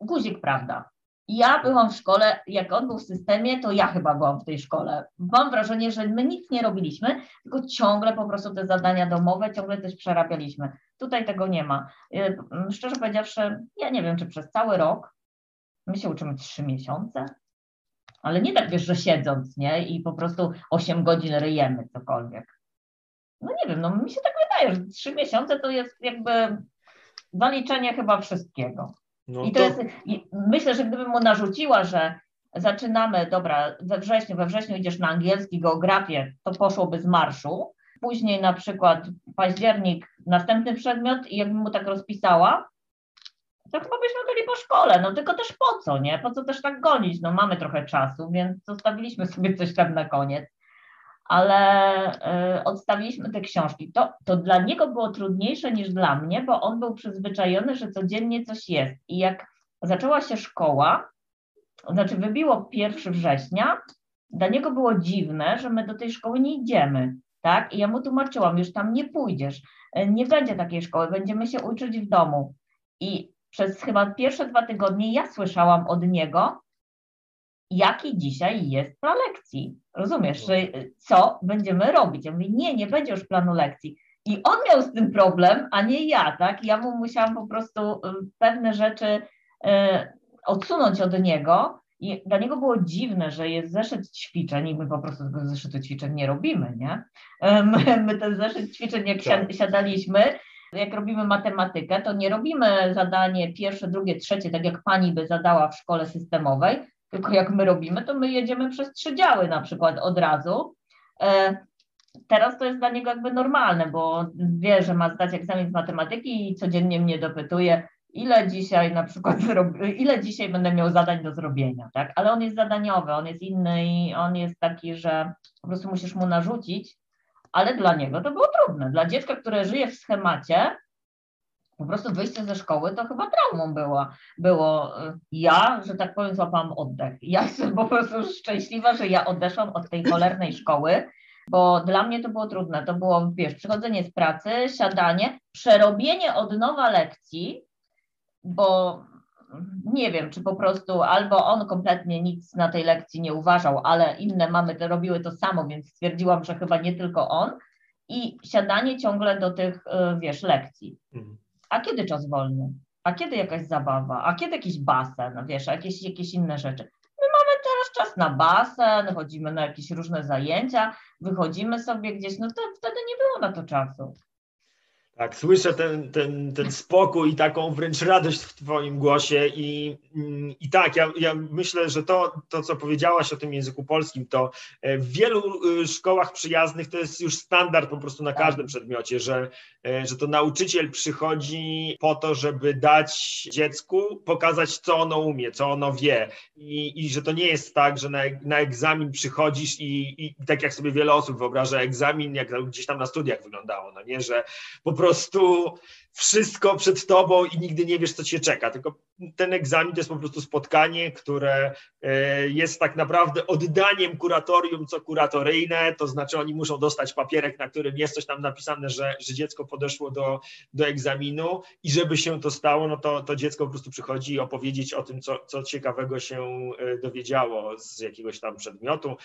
Guzik, prawda. Ja byłam w szkole, jak on był w systemie, to ja chyba byłam w tej szkole. Mam wrażenie, że my nic nie robiliśmy, tylko ciągle po prostu te zadania domowe, ciągle też przerabialiśmy. Tutaj tego nie ma. Y, szczerze powiedziawszy, ja nie wiem, czy przez cały rok, my się uczymy trzy miesiące, ale nie tak wiesz, że siedząc, nie? I po prostu osiem godzin ryjemy cokolwiek. No nie wiem, no mi się tak wydaje, że trzy miesiące to jest jakby zaliczenie chyba wszystkiego. No I to, to jest, myślę, że gdybym mu narzuciła, że zaczynamy, dobra, we wrześniu, we wrześniu idziesz na angielski, geografię, to poszłoby z marszu. Później na przykład październik, następny przedmiot i jakbym mu tak rozpisała, to chyba byśmy byli po szkole, no tylko też po co, nie? Po co też tak gonić? No mamy trochę czasu, więc zostawiliśmy sobie coś tam na koniec ale y, odstawiliśmy te książki. To, to dla niego było trudniejsze niż dla mnie, bo on był przyzwyczajony, że codziennie coś jest. I jak zaczęła się szkoła, znaczy wybiło 1 września, dla niego było dziwne, że my do tej szkoły nie idziemy. Tak? I ja mu tłumaczyłam, już tam nie pójdziesz, nie będzie takiej szkoły, będziemy się uczyć w domu. I przez chyba pierwsze dwa tygodnie ja słyszałam od niego, jaki dzisiaj jest plan lekcji. Rozumiesz, że co będziemy robić? Ja mówię, nie, nie będzie już planu lekcji. I on miał z tym problem, a nie ja, tak? Ja mu musiałam po prostu y, pewne rzeczy y, odsunąć od niego. I dla niego było dziwne, że jest zeszyt ćwiczeń i my po prostu tego zeszytu ćwiczeń nie robimy, nie? My, my ten zeszyt ćwiczeń, jak tak. siadaliśmy, jak robimy matematykę, to nie robimy zadanie pierwsze, drugie, trzecie, tak jak pani by zadała w szkole systemowej, tylko jak my robimy, to my jedziemy przez trzy działy na przykład od razu. E, teraz to jest dla niego jakby normalne, bo wie, że ma zdać egzamin z matematyki i codziennie mnie dopytuje, ile dzisiaj na przykład ile dzisiaj będę miał zadań do zrobienia, tak? Ale on jest zadaniowy, on jest inny i on jest taki, że po prostu musisz mu narzucić, ale dla niego to było trudne. Dla dziecka, które żyje w schemacie, po prostu wyjście ze szkoły to chyba traumą było. było. Ja, że tak powiem, złapałam oddech. Ja jestem po prostu szczęśliwa, że ja odeszłam od tej cholernej szkoły, bo dla mnie to było trudne. To było, wiesz, przychodzenie z pracy, siadanie, przerobienie od nowa lekcji, bo nie wiem, czy po prostu albo on kompletnie nic na tej lekcji nie uważał, ale inne mamy to robiły to samo, więc stwierdziłam, że chyba nie tylko on. I siadanie ciągle do tych, y, wiesz, lekcji. Mhm a kiedy czas wolny, a kiedy jakaś zabawa, a kiedy jakiś basen, wiesz, jakieś, jakieś inne rzeczy. My mamy teraz czas na basen, chodzimy na jakieś różne zajęcia, wychodzimy sobie gdzieś, no to wtedy nie było na to czasu. Tak, słyszę ten, ten, ten spokój i taką wręcz radość w Twoim głosie i, i tak, ja, ja myślę, że to, to, co powiedziałaś o tym języku polskim, to e, w wielu e, szkołach przyjaznych to jest już standard po prostu na tak. każdym przedmiocie, że, e, że to nauczyciel przychodzi po to, żeby dać dziecku, pokazać, co ono umie, co ono wie i, i że to nie jest tak, że na, na egzamin przychodzisz i, i tak jak sobie wiele osób wyobraża egzamin, jak gdzieś tam na studiach wyglądało, no nie, że po prostu prostu wszystko przed tobą i nigdy nie wiesz, co cię czeka. Tylko ten egzamin to jest po prostu spotkanie, które e, jest tak naprawdę oddaniem kuratorium co kuratoryjne, to znaczy oni muszą dostać papierek, na którym jest coś tam napisane, że, że dziecko podeszło do, do egzaminu i żeby się to stało, no to, to dziecko po prostu przychodzi opowiedzieć o tym, co, co ciekawego się e, dowiedziało z jakiegoś tam przedmiotu.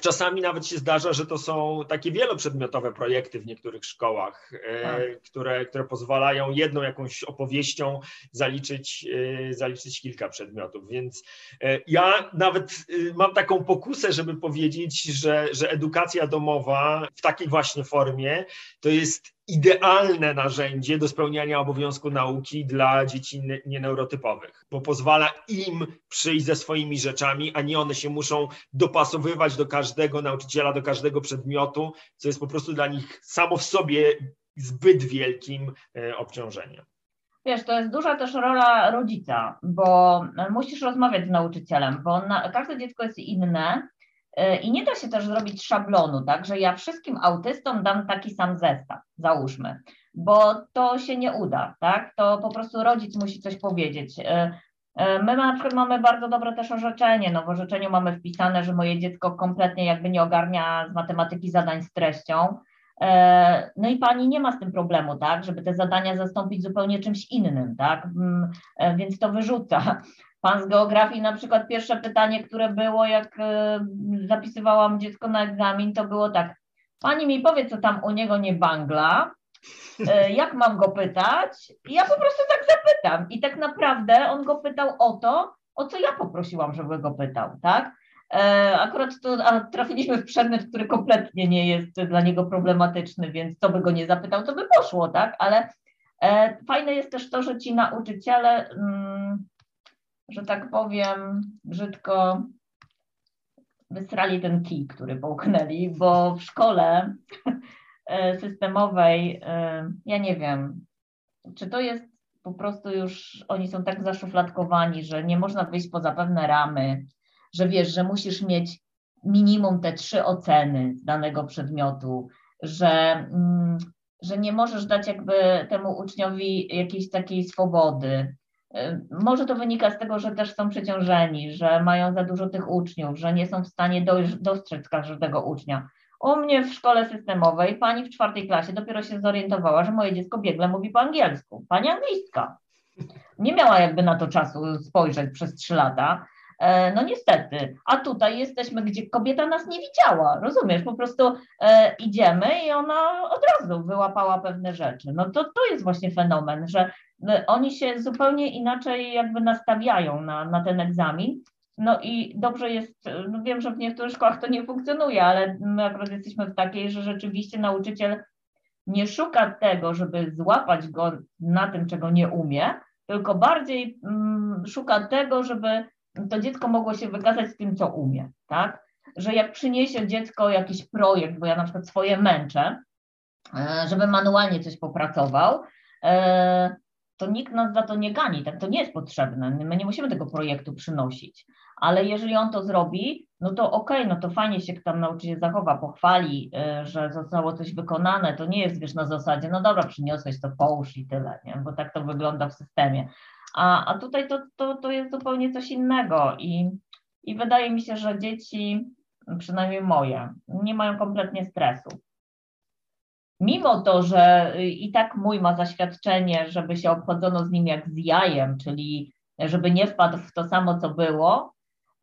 Czasami nawet się zdarza, że to są takie wieloprzedmiotowe projekty w niektórych szkołach, e, tak. które, które pozwalają jedną jakąś opowieścią zaliczyć, e, zaliczyć kilka przedmiotów. Więc e, ja nawet mam taką pokusę, żeby powiedzieć, że, że edukacja domowa w takiej właśnie formie to jest idealne narzędzie do spełniania obowiązku nauki dla dzieci nieneurotypowych, bo pozwala im przyjść ze swoimi rzeczami, a nie one się muszą dopasowywać do każdego nauczyciela, do każdego przedmiotu, co jest po prostu dla nich samo w sobie zbyt wielkim e, obciążeniem. Wiesz, to jest duża też rola rodzica, bo musisz rozmawiać z nauczycielem, bo na, każde dziecko jest inne I nie da się też zrobić szablonu, tak, że ja wszystkim autystom dam taki sam zestaw, załóżmy. bo to się nie uda, tak? To po prostu rodzic musi coś powiedzieć. My na przykład mamy bardzo dobre też orzeczenie. No w orzeczeniu mamy wpisane, że moje dziecko kompletnie jakby nie ogarnia z matematyki zadań z treścią. No i pani nie ma z tym problemu, tak, żeby te zadania zastąpić zupełnie czymś innym, tak, mm, więc to wyrzuca. Pan z geografii na przykład pierwsze pytanie, które było, jak e, zapisywałam dziecko na egzamin, to było tak, pani mi powie, co tam u niego nie bangla, e, jak mam go pytać? I ja po prostu tak zapytam. I tak naprawdę on go pytał o to, o co ja poprosiłam, żeby go pytał, tak? E, akurat to trafiliśmy w przedmiot, który kompletnie nie jest dla niego problematyczny, więc to by go nie zapytał, to by poszło, tak? Ale fajne jest też to, że ci nauczyciele mm, że tak powiem, brzydko wysrali ten kij, który połknęli, bo w szkole e, systemowej, e, ja nie wiem, czy to jest po prostu już, oni są tak zaszufladkowani, że nie można wyjść poza pewne ramy, że wiesz, że musisz mieć minimum te trzy oceny z danego przedmiotu, że, mm, że nie możesz dać jakby temu uczniowi jakiejś takiej swobody, może to wynika z tego, że też są przeciążeni, że mają za dużo tych uczniów, że nie są w stanie dostrzec każdego ucznia. U mnie w szkole systemowej pani w czwartej klasie dopiero się zorientowała, że moje dziecko biegle mówi po angielsku. Pani anglistka. Nie miała jakby na to czasu spojrzeć przez trzy lata. E, no niestety, a tutaj jesteśmy, gdzie kobieta nas nie widziała, rozumiesz? Po prostu e, idziemy i ona od razu wyłapała pewne rzeczy. No to, to jest właśnie fenomen, że e, oni się zupełnie inaczej jakby nastawiają na, na ten egzamin. No i dobrze jest, no wiem, że w niektórych szkołach to nie funkcjonuje, ale my akurat jesteśmy w takiej, że rzeczywiście nauczyciel nie szuka tego, żeby złapać go na tym, czego nie umie, tylko bardziej mm, szuka tego, żeby to dziecko mogło się wykazać z tym, co umie, tak? Że jak przyniesie dziecko jakiś projekt, bo ja na przykład swoje męczę, e, żeby manualnie coś popracował, e, to nikt nas za to nie gani, tak to nie jest potrzebne. My nie musimy tego projektu przynosić, ale jeżeli on to zrobi, no to okej, okay, no to fajnie się tam nauczyciel zachowa, pochwali, e, że zostało coś wykonane, to nie jest wiesz na zasadzie, no dobra, przyniosłeś to połóż i tyle, nie? bo tak to wygląda w systemie. A, a tutaj to, to, to jest zupełnie coś innego i, i wydaje mi się, że dzieci, przynajmniej moje, nie mają kompletnie stresu. Mimo to, że i tak mój ma zaświadczenie, żeby się obchodzono z nim jak z jajem, czyli żeby nie wpadł w to samo, co było,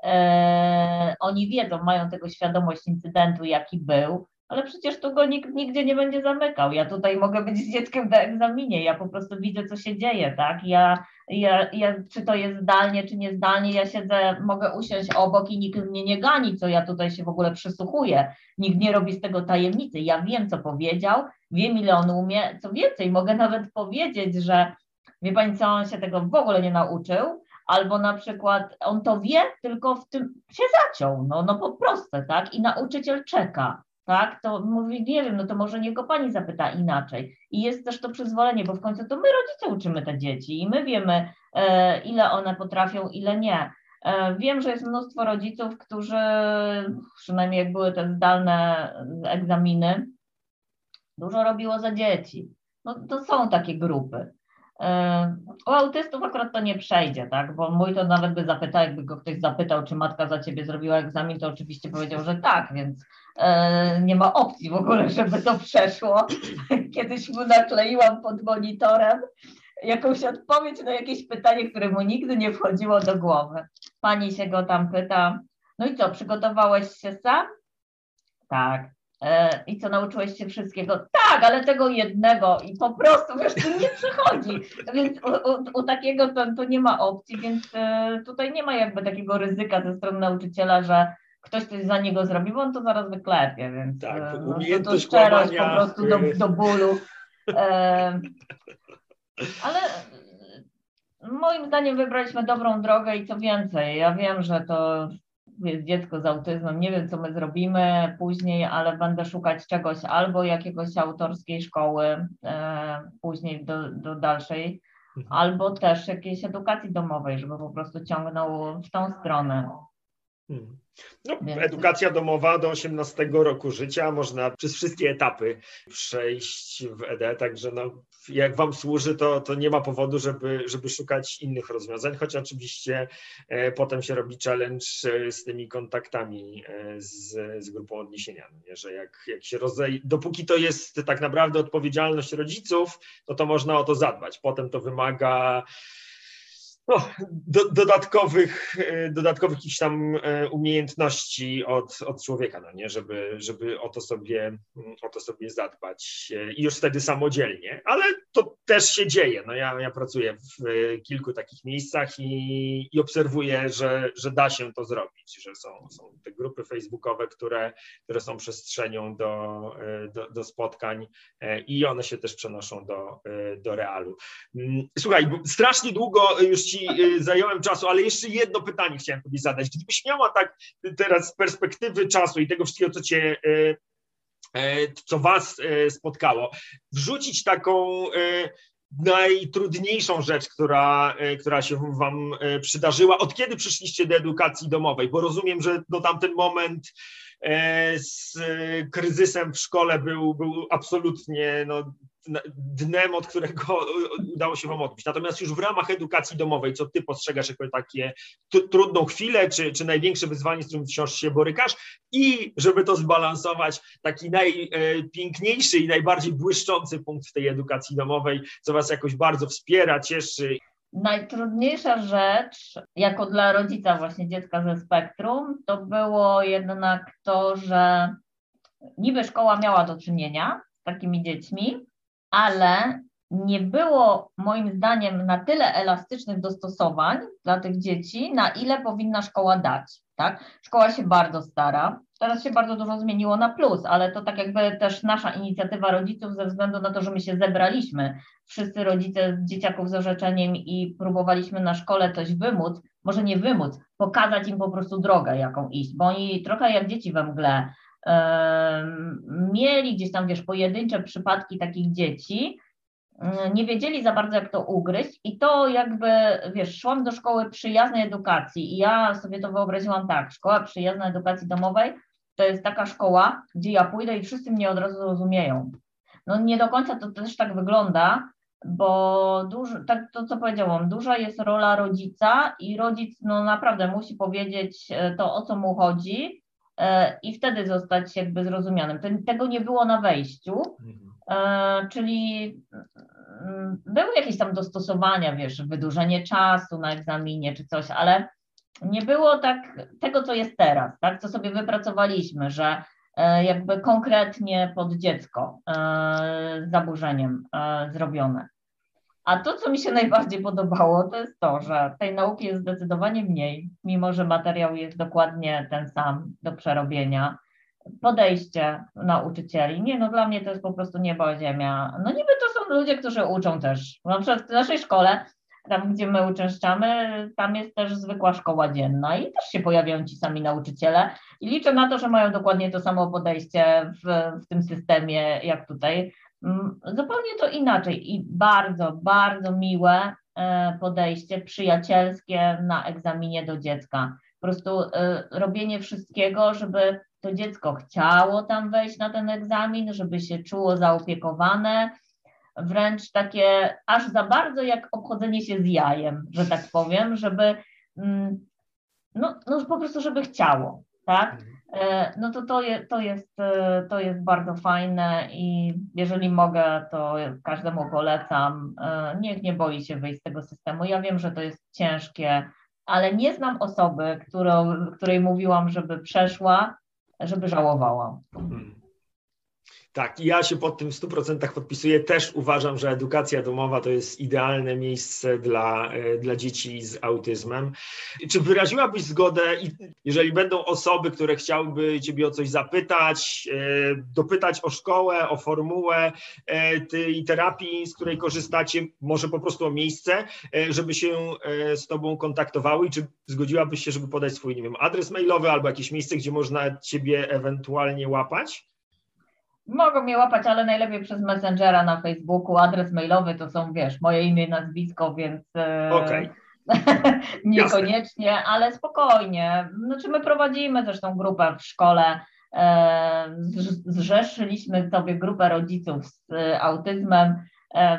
e, oni wiedzą, mają tego świadomość incydentu, jaki był, ale przecież tu go nikt nigdzie nie będzie zamykał. Ja tutaj mogę być z dzieckiem na egzaminie, ja po prostu widzę, co się dzieje, tak? Ja, ja, ja, czy to jest zdalnie, czy nie zdalnie, ja siedzę, mogę usiąść obok i nikt mnie nie gani, co ja tutaj się w ogóle przysłuchuję. Nikt nie robi z tego tajemnicy. Ja wiem, co powiedział, wiem, ile on umie. Co więcej, mogę nawet powiedzieć, że wie pani co, on się tego w ogóle nie nauczył, albo na przykład on to wie, tylko w tym się zaciął, no, no po prostu, tak? I nauczyciel czeka tak, to mówi, nie wiem, no to może niego pani zapyta inaczej. I jest też to przyzwolenie, bo w końcu to my rodzice uczymy te dzieci i my wiemy, e, ile one potrafią, ile nie. E, wiem, że jest mnóstwo rodziców, którzy, przynajmniej jak były te zdalne egzaminy, dużo robiło za dzieci. No to są takie grupy. U autystów akurat to nie przejdzie, tak? Bo mój to nawet by zapytał, jakby go ktoś zapytał, czy matka za ciebie zrobiła egzamin, to oczywiście powiedział, że tak, więc e, nie ma opcji w ogóle, żeby to przeszło. Kiedyś mu nakleiłam pod monitorem jakąś odpowiedź na jakieś pytanie, które mu nigdy nie wchodziło do głowy. Pani się go tam pyta, no i co, przygotowałeś się sam? Tak. E, I co, nauczyłeś się wszystkiego? Tak, ale tego jednego i po prostu, wiesz, to nie przychodzi. Więc u, u, u takiego to, to, nie ma opcji, więc e, tutaj nie ma jakby takiego ryzyka ze strony nauczyciela, że ktoś coś za niego zrobi, bo on to zaraz wyklepie, więc tak, e, no, to, to szczerość po prostu do, do bólu. ale moim zdaniem wybraliśmy dobrą drogę i co więcej, ja wiem, że to jest dziecko z autyzmem, nie wiem co my zrobimy później, ale będę szukać czegoś albo jakiegoś autorskiej szkoły e, później do, do dalszej, mhm. albo też jakiejś edukacji domowej, żeby po prostu ciągnął w tą stronę. Hmm. No, edukacja domowa do 18 roku życia, można przez wszystkie etapy przejść w ED, także no, jak Wam służy, to, to nie ma powodu, żeby, żeby szukać innych rozwiązań, choć oczywiście e, potem się robi challenge e, z tymi kontaktami e, z, z grupą odniesienia, no nie? że jak, jak się rozej... dopóki to jest tak naprawdę odpowiedzialność rodziców, to to można o to zadbać. Potem to wymaga no, do, dodatkowych, e, dodatkowych jakichś tam e, umiejętności od, od człowieka, no nie? Żeby, żeby o, to sobie, o to sobie zadbać e, i już wtedy samodzielnie, ale to też się dzieje. No ja, ja pracuję w kilku takich miejscach i, i obserwuję, że, że da się to zrobić, że są, są te grupy facebookowe, które, które są przestrzenią do, do, do spotkań i one się też przenoszą do, do realu. Mm, słuchaj, strasznie długo już ci Y, zająłem czasu, ale jeszcze jedno pytanie chciałem Tobie zadać. Gdybyś miała tak teraz z perspektywy czasu i tego wszystkiego, co Cię y, y, co Was spotkało, wrzucić taką najtrudniejszą rzecz, która, która się Wam przydarzyła, od kiedy przyszliście do edukacji domowej, bo rozumiem, że do tamten moment z kryzysem w szkole był, był absolutnie no, dnem, od którego udało się Wam odbić. Natomiast już w ramach edukacji domowej, co Ty postrzegasz jako takie trudną chwilę, czy, czy największe wyzwanie, z którym wciąż się borykasz i żeby to zbalansować, taki najpiękniejszy i najbardziej błyszczący punkt w tej edukacji domowej, co Was jakoś bardzo wspiera, cieszy. Najtrudniejsza rzecz, jako dla rodzica właśnie dziecka ze spektrum, to było jednak to, że niby szkoła miała do czynienia z takimi dziećmi, ale nie było moim zdaniem na tyle elastycznych dostosowań dla tych dzieci, na ile powinna szkoła dać. Tak? Szkoła się bardzo stara. Teraz się bardzo dużo zmieniło na plus, ale to tak jakby też nasza inicjatywa rodziców ze względu na to, że my się zebraliśmy, wszyscy rodzice dzieciaków z orzeczeniem i próbowaliśmy na szkole coś wymóc, może nie wymóc, pokazać im po prostu drogę, jaką iść, bo oni trochę jak dzieci we mgle, mieli gdzieś tam, wiesz, pojedyncze przypadki takich dzieci, nie wiedzieli za bardzo, jak to ugryźć i to jakby, wiesz, szłam do szkoły przyjaznej edukacji i ja sobie to wyobraziłam tak, szkoła przyjaznej edukacji domowej to jest taka szkoła, gdzie ja pójdę i wszyscy mnie od razu rozumieją. No nie do końca to też tak wygląda, bo dużo, tak to co powiedziałam, duża jest rola rodzica i rodzic no naprawdę musi powiedzieć e, to, o co mu chodzi, E, i wtedy zostać jakby zrozumianym. Tego nie było na wejściu, e, czyli mm, były jakieś tam dostosowania, wiesz, wydłużenie czasu na egzaminie czy coś, ale nie było tak tego, co jest teraz, tak, co sobie wypracowaliśmy, że e, jakby konkretnie pod dziecko z zaburzeniem zrobione. A to, co mi się najbardziej podobało, to jest to, że tej nauki jest zdecydowanie mniej, mimo że materiał jest dokładnie ten sam do przerobienia. Podejście nauczycieli, nie, no dla mnie to jest po prostu niebo ziemia. No niby to są ludzie, którzy uczą też. Na przykład w naszej szkole, tam gdzie my uczęszczamy, tam jest też zwykła szkoła dzienna i też się pojawiają ci sami nauczyciele i liczę na to, że mają dokładnie to samo podejście w, w tym systemie jak tutaj Mm, zupełnie to inaczej i bardzo, bardzo miłe e, podejście, przyjacielskie na egzaminie do dziecka. Po prostu e, robienie wszystkiego, żeby to dziecko chciało tam wejść na ten egzamin, żeby się czuło zaopiekowane, wręcz takie aż za bardzo jak obchodzenie się z jajem, że tak powiem, żeby mm, no, no po prostu, żeby chciało, tak? Mhm. E, no to to, je, to, jest, e, to jest bardzo fajne i jeżeli mogę, to każdemu polecam. E, niech nie boi się wyjść z tego systemu. Ja wiem, że to jest ciężkie, ale nie znam osoby, którą, której mówiłam, żeby przeszła, żeby żałowała. Hmm. Tak, ja się pod tym w 100% podpisuję. Też uważam, że edukacja domowa to jest idealne miejsce dla, e, dla dzieci z autyzmem. Czy wyraziłabyś zgodę, jeżeli będą osoby, które chciałyby Ciebie o coś zapytać, e, dopytać o szkołę, o formułę e, tej terapii, z której korzystacie, może po prostu o miejsce, żeby się z Tobą kontaktowały i czy zgodziłabyś się, żeby podać swój, nie wiem, adres mailowy albo jakieś miejsce, gdzie można Ciebie ewentualnie łapać? Mogą mnie łapać, ale najlepiej przez Messengera na Facebooku. Adres mailowy to są, wiesz, moje imię i nazwisko, więc, e, okay. Niekoniecznie, ale spokojnie. Znaczy my prowadzimy zresztą grupę w szkole. E, zrzeszyliśmy sobie grupę rodziców z e, autyzmem,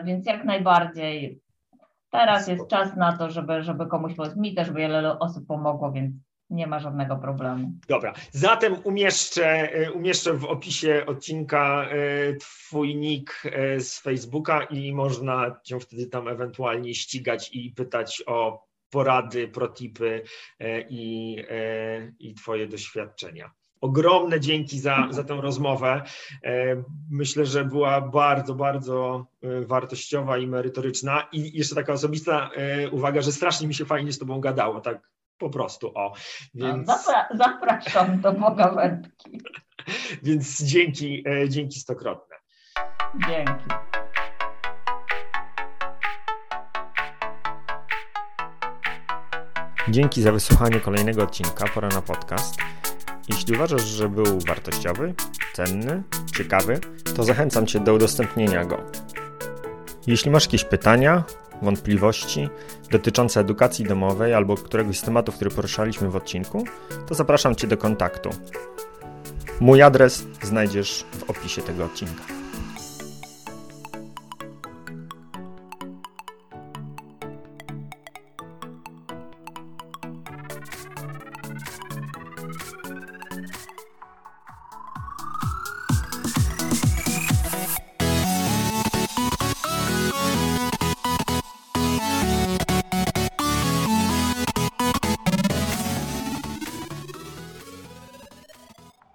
więc jak najbardziej teraz jest czas na to, żeby, żeby komuś pomóc. Mi też wiele osób pomogło, więc nie ma żadnego problemu. Dobra, zatem umieszczę, umieszczę w opisie odcinka Twój nick z Facebooka i można Cię wtedy tam ewentualnie ścigać i pytać o porady, protipy e, i, e, i Twoje doświadczenia. Ogromne dzięki za, za tę rozmowę. E, myślę, że była bardzo, bardzo wartościowa i merytoryczna. I jeszcze taka osobista uwaga, że strasznie mi się fajnie z Tobą gadało, tak po prostu. O, więc... Zapra zapraszam do Bogawędki. Więc dzięki, dzięki stokrotne. Dzięki. Dzięki za wysłuchanie kolejnego odcinka Pora na podcast. Jeśli uważasz, że był wartościowy, cenny, ciekawy, to zachęcam Cię do udostępnienia go. Jeśli masz jakieś pytania, wątpliwości dotyczące edukacji domowej albo któregoś z tematów, który poruszaliśmy w odcinku, to zapraszam Cię do kontaktu. Mój adres znajdziesz w opisie tego odcinka.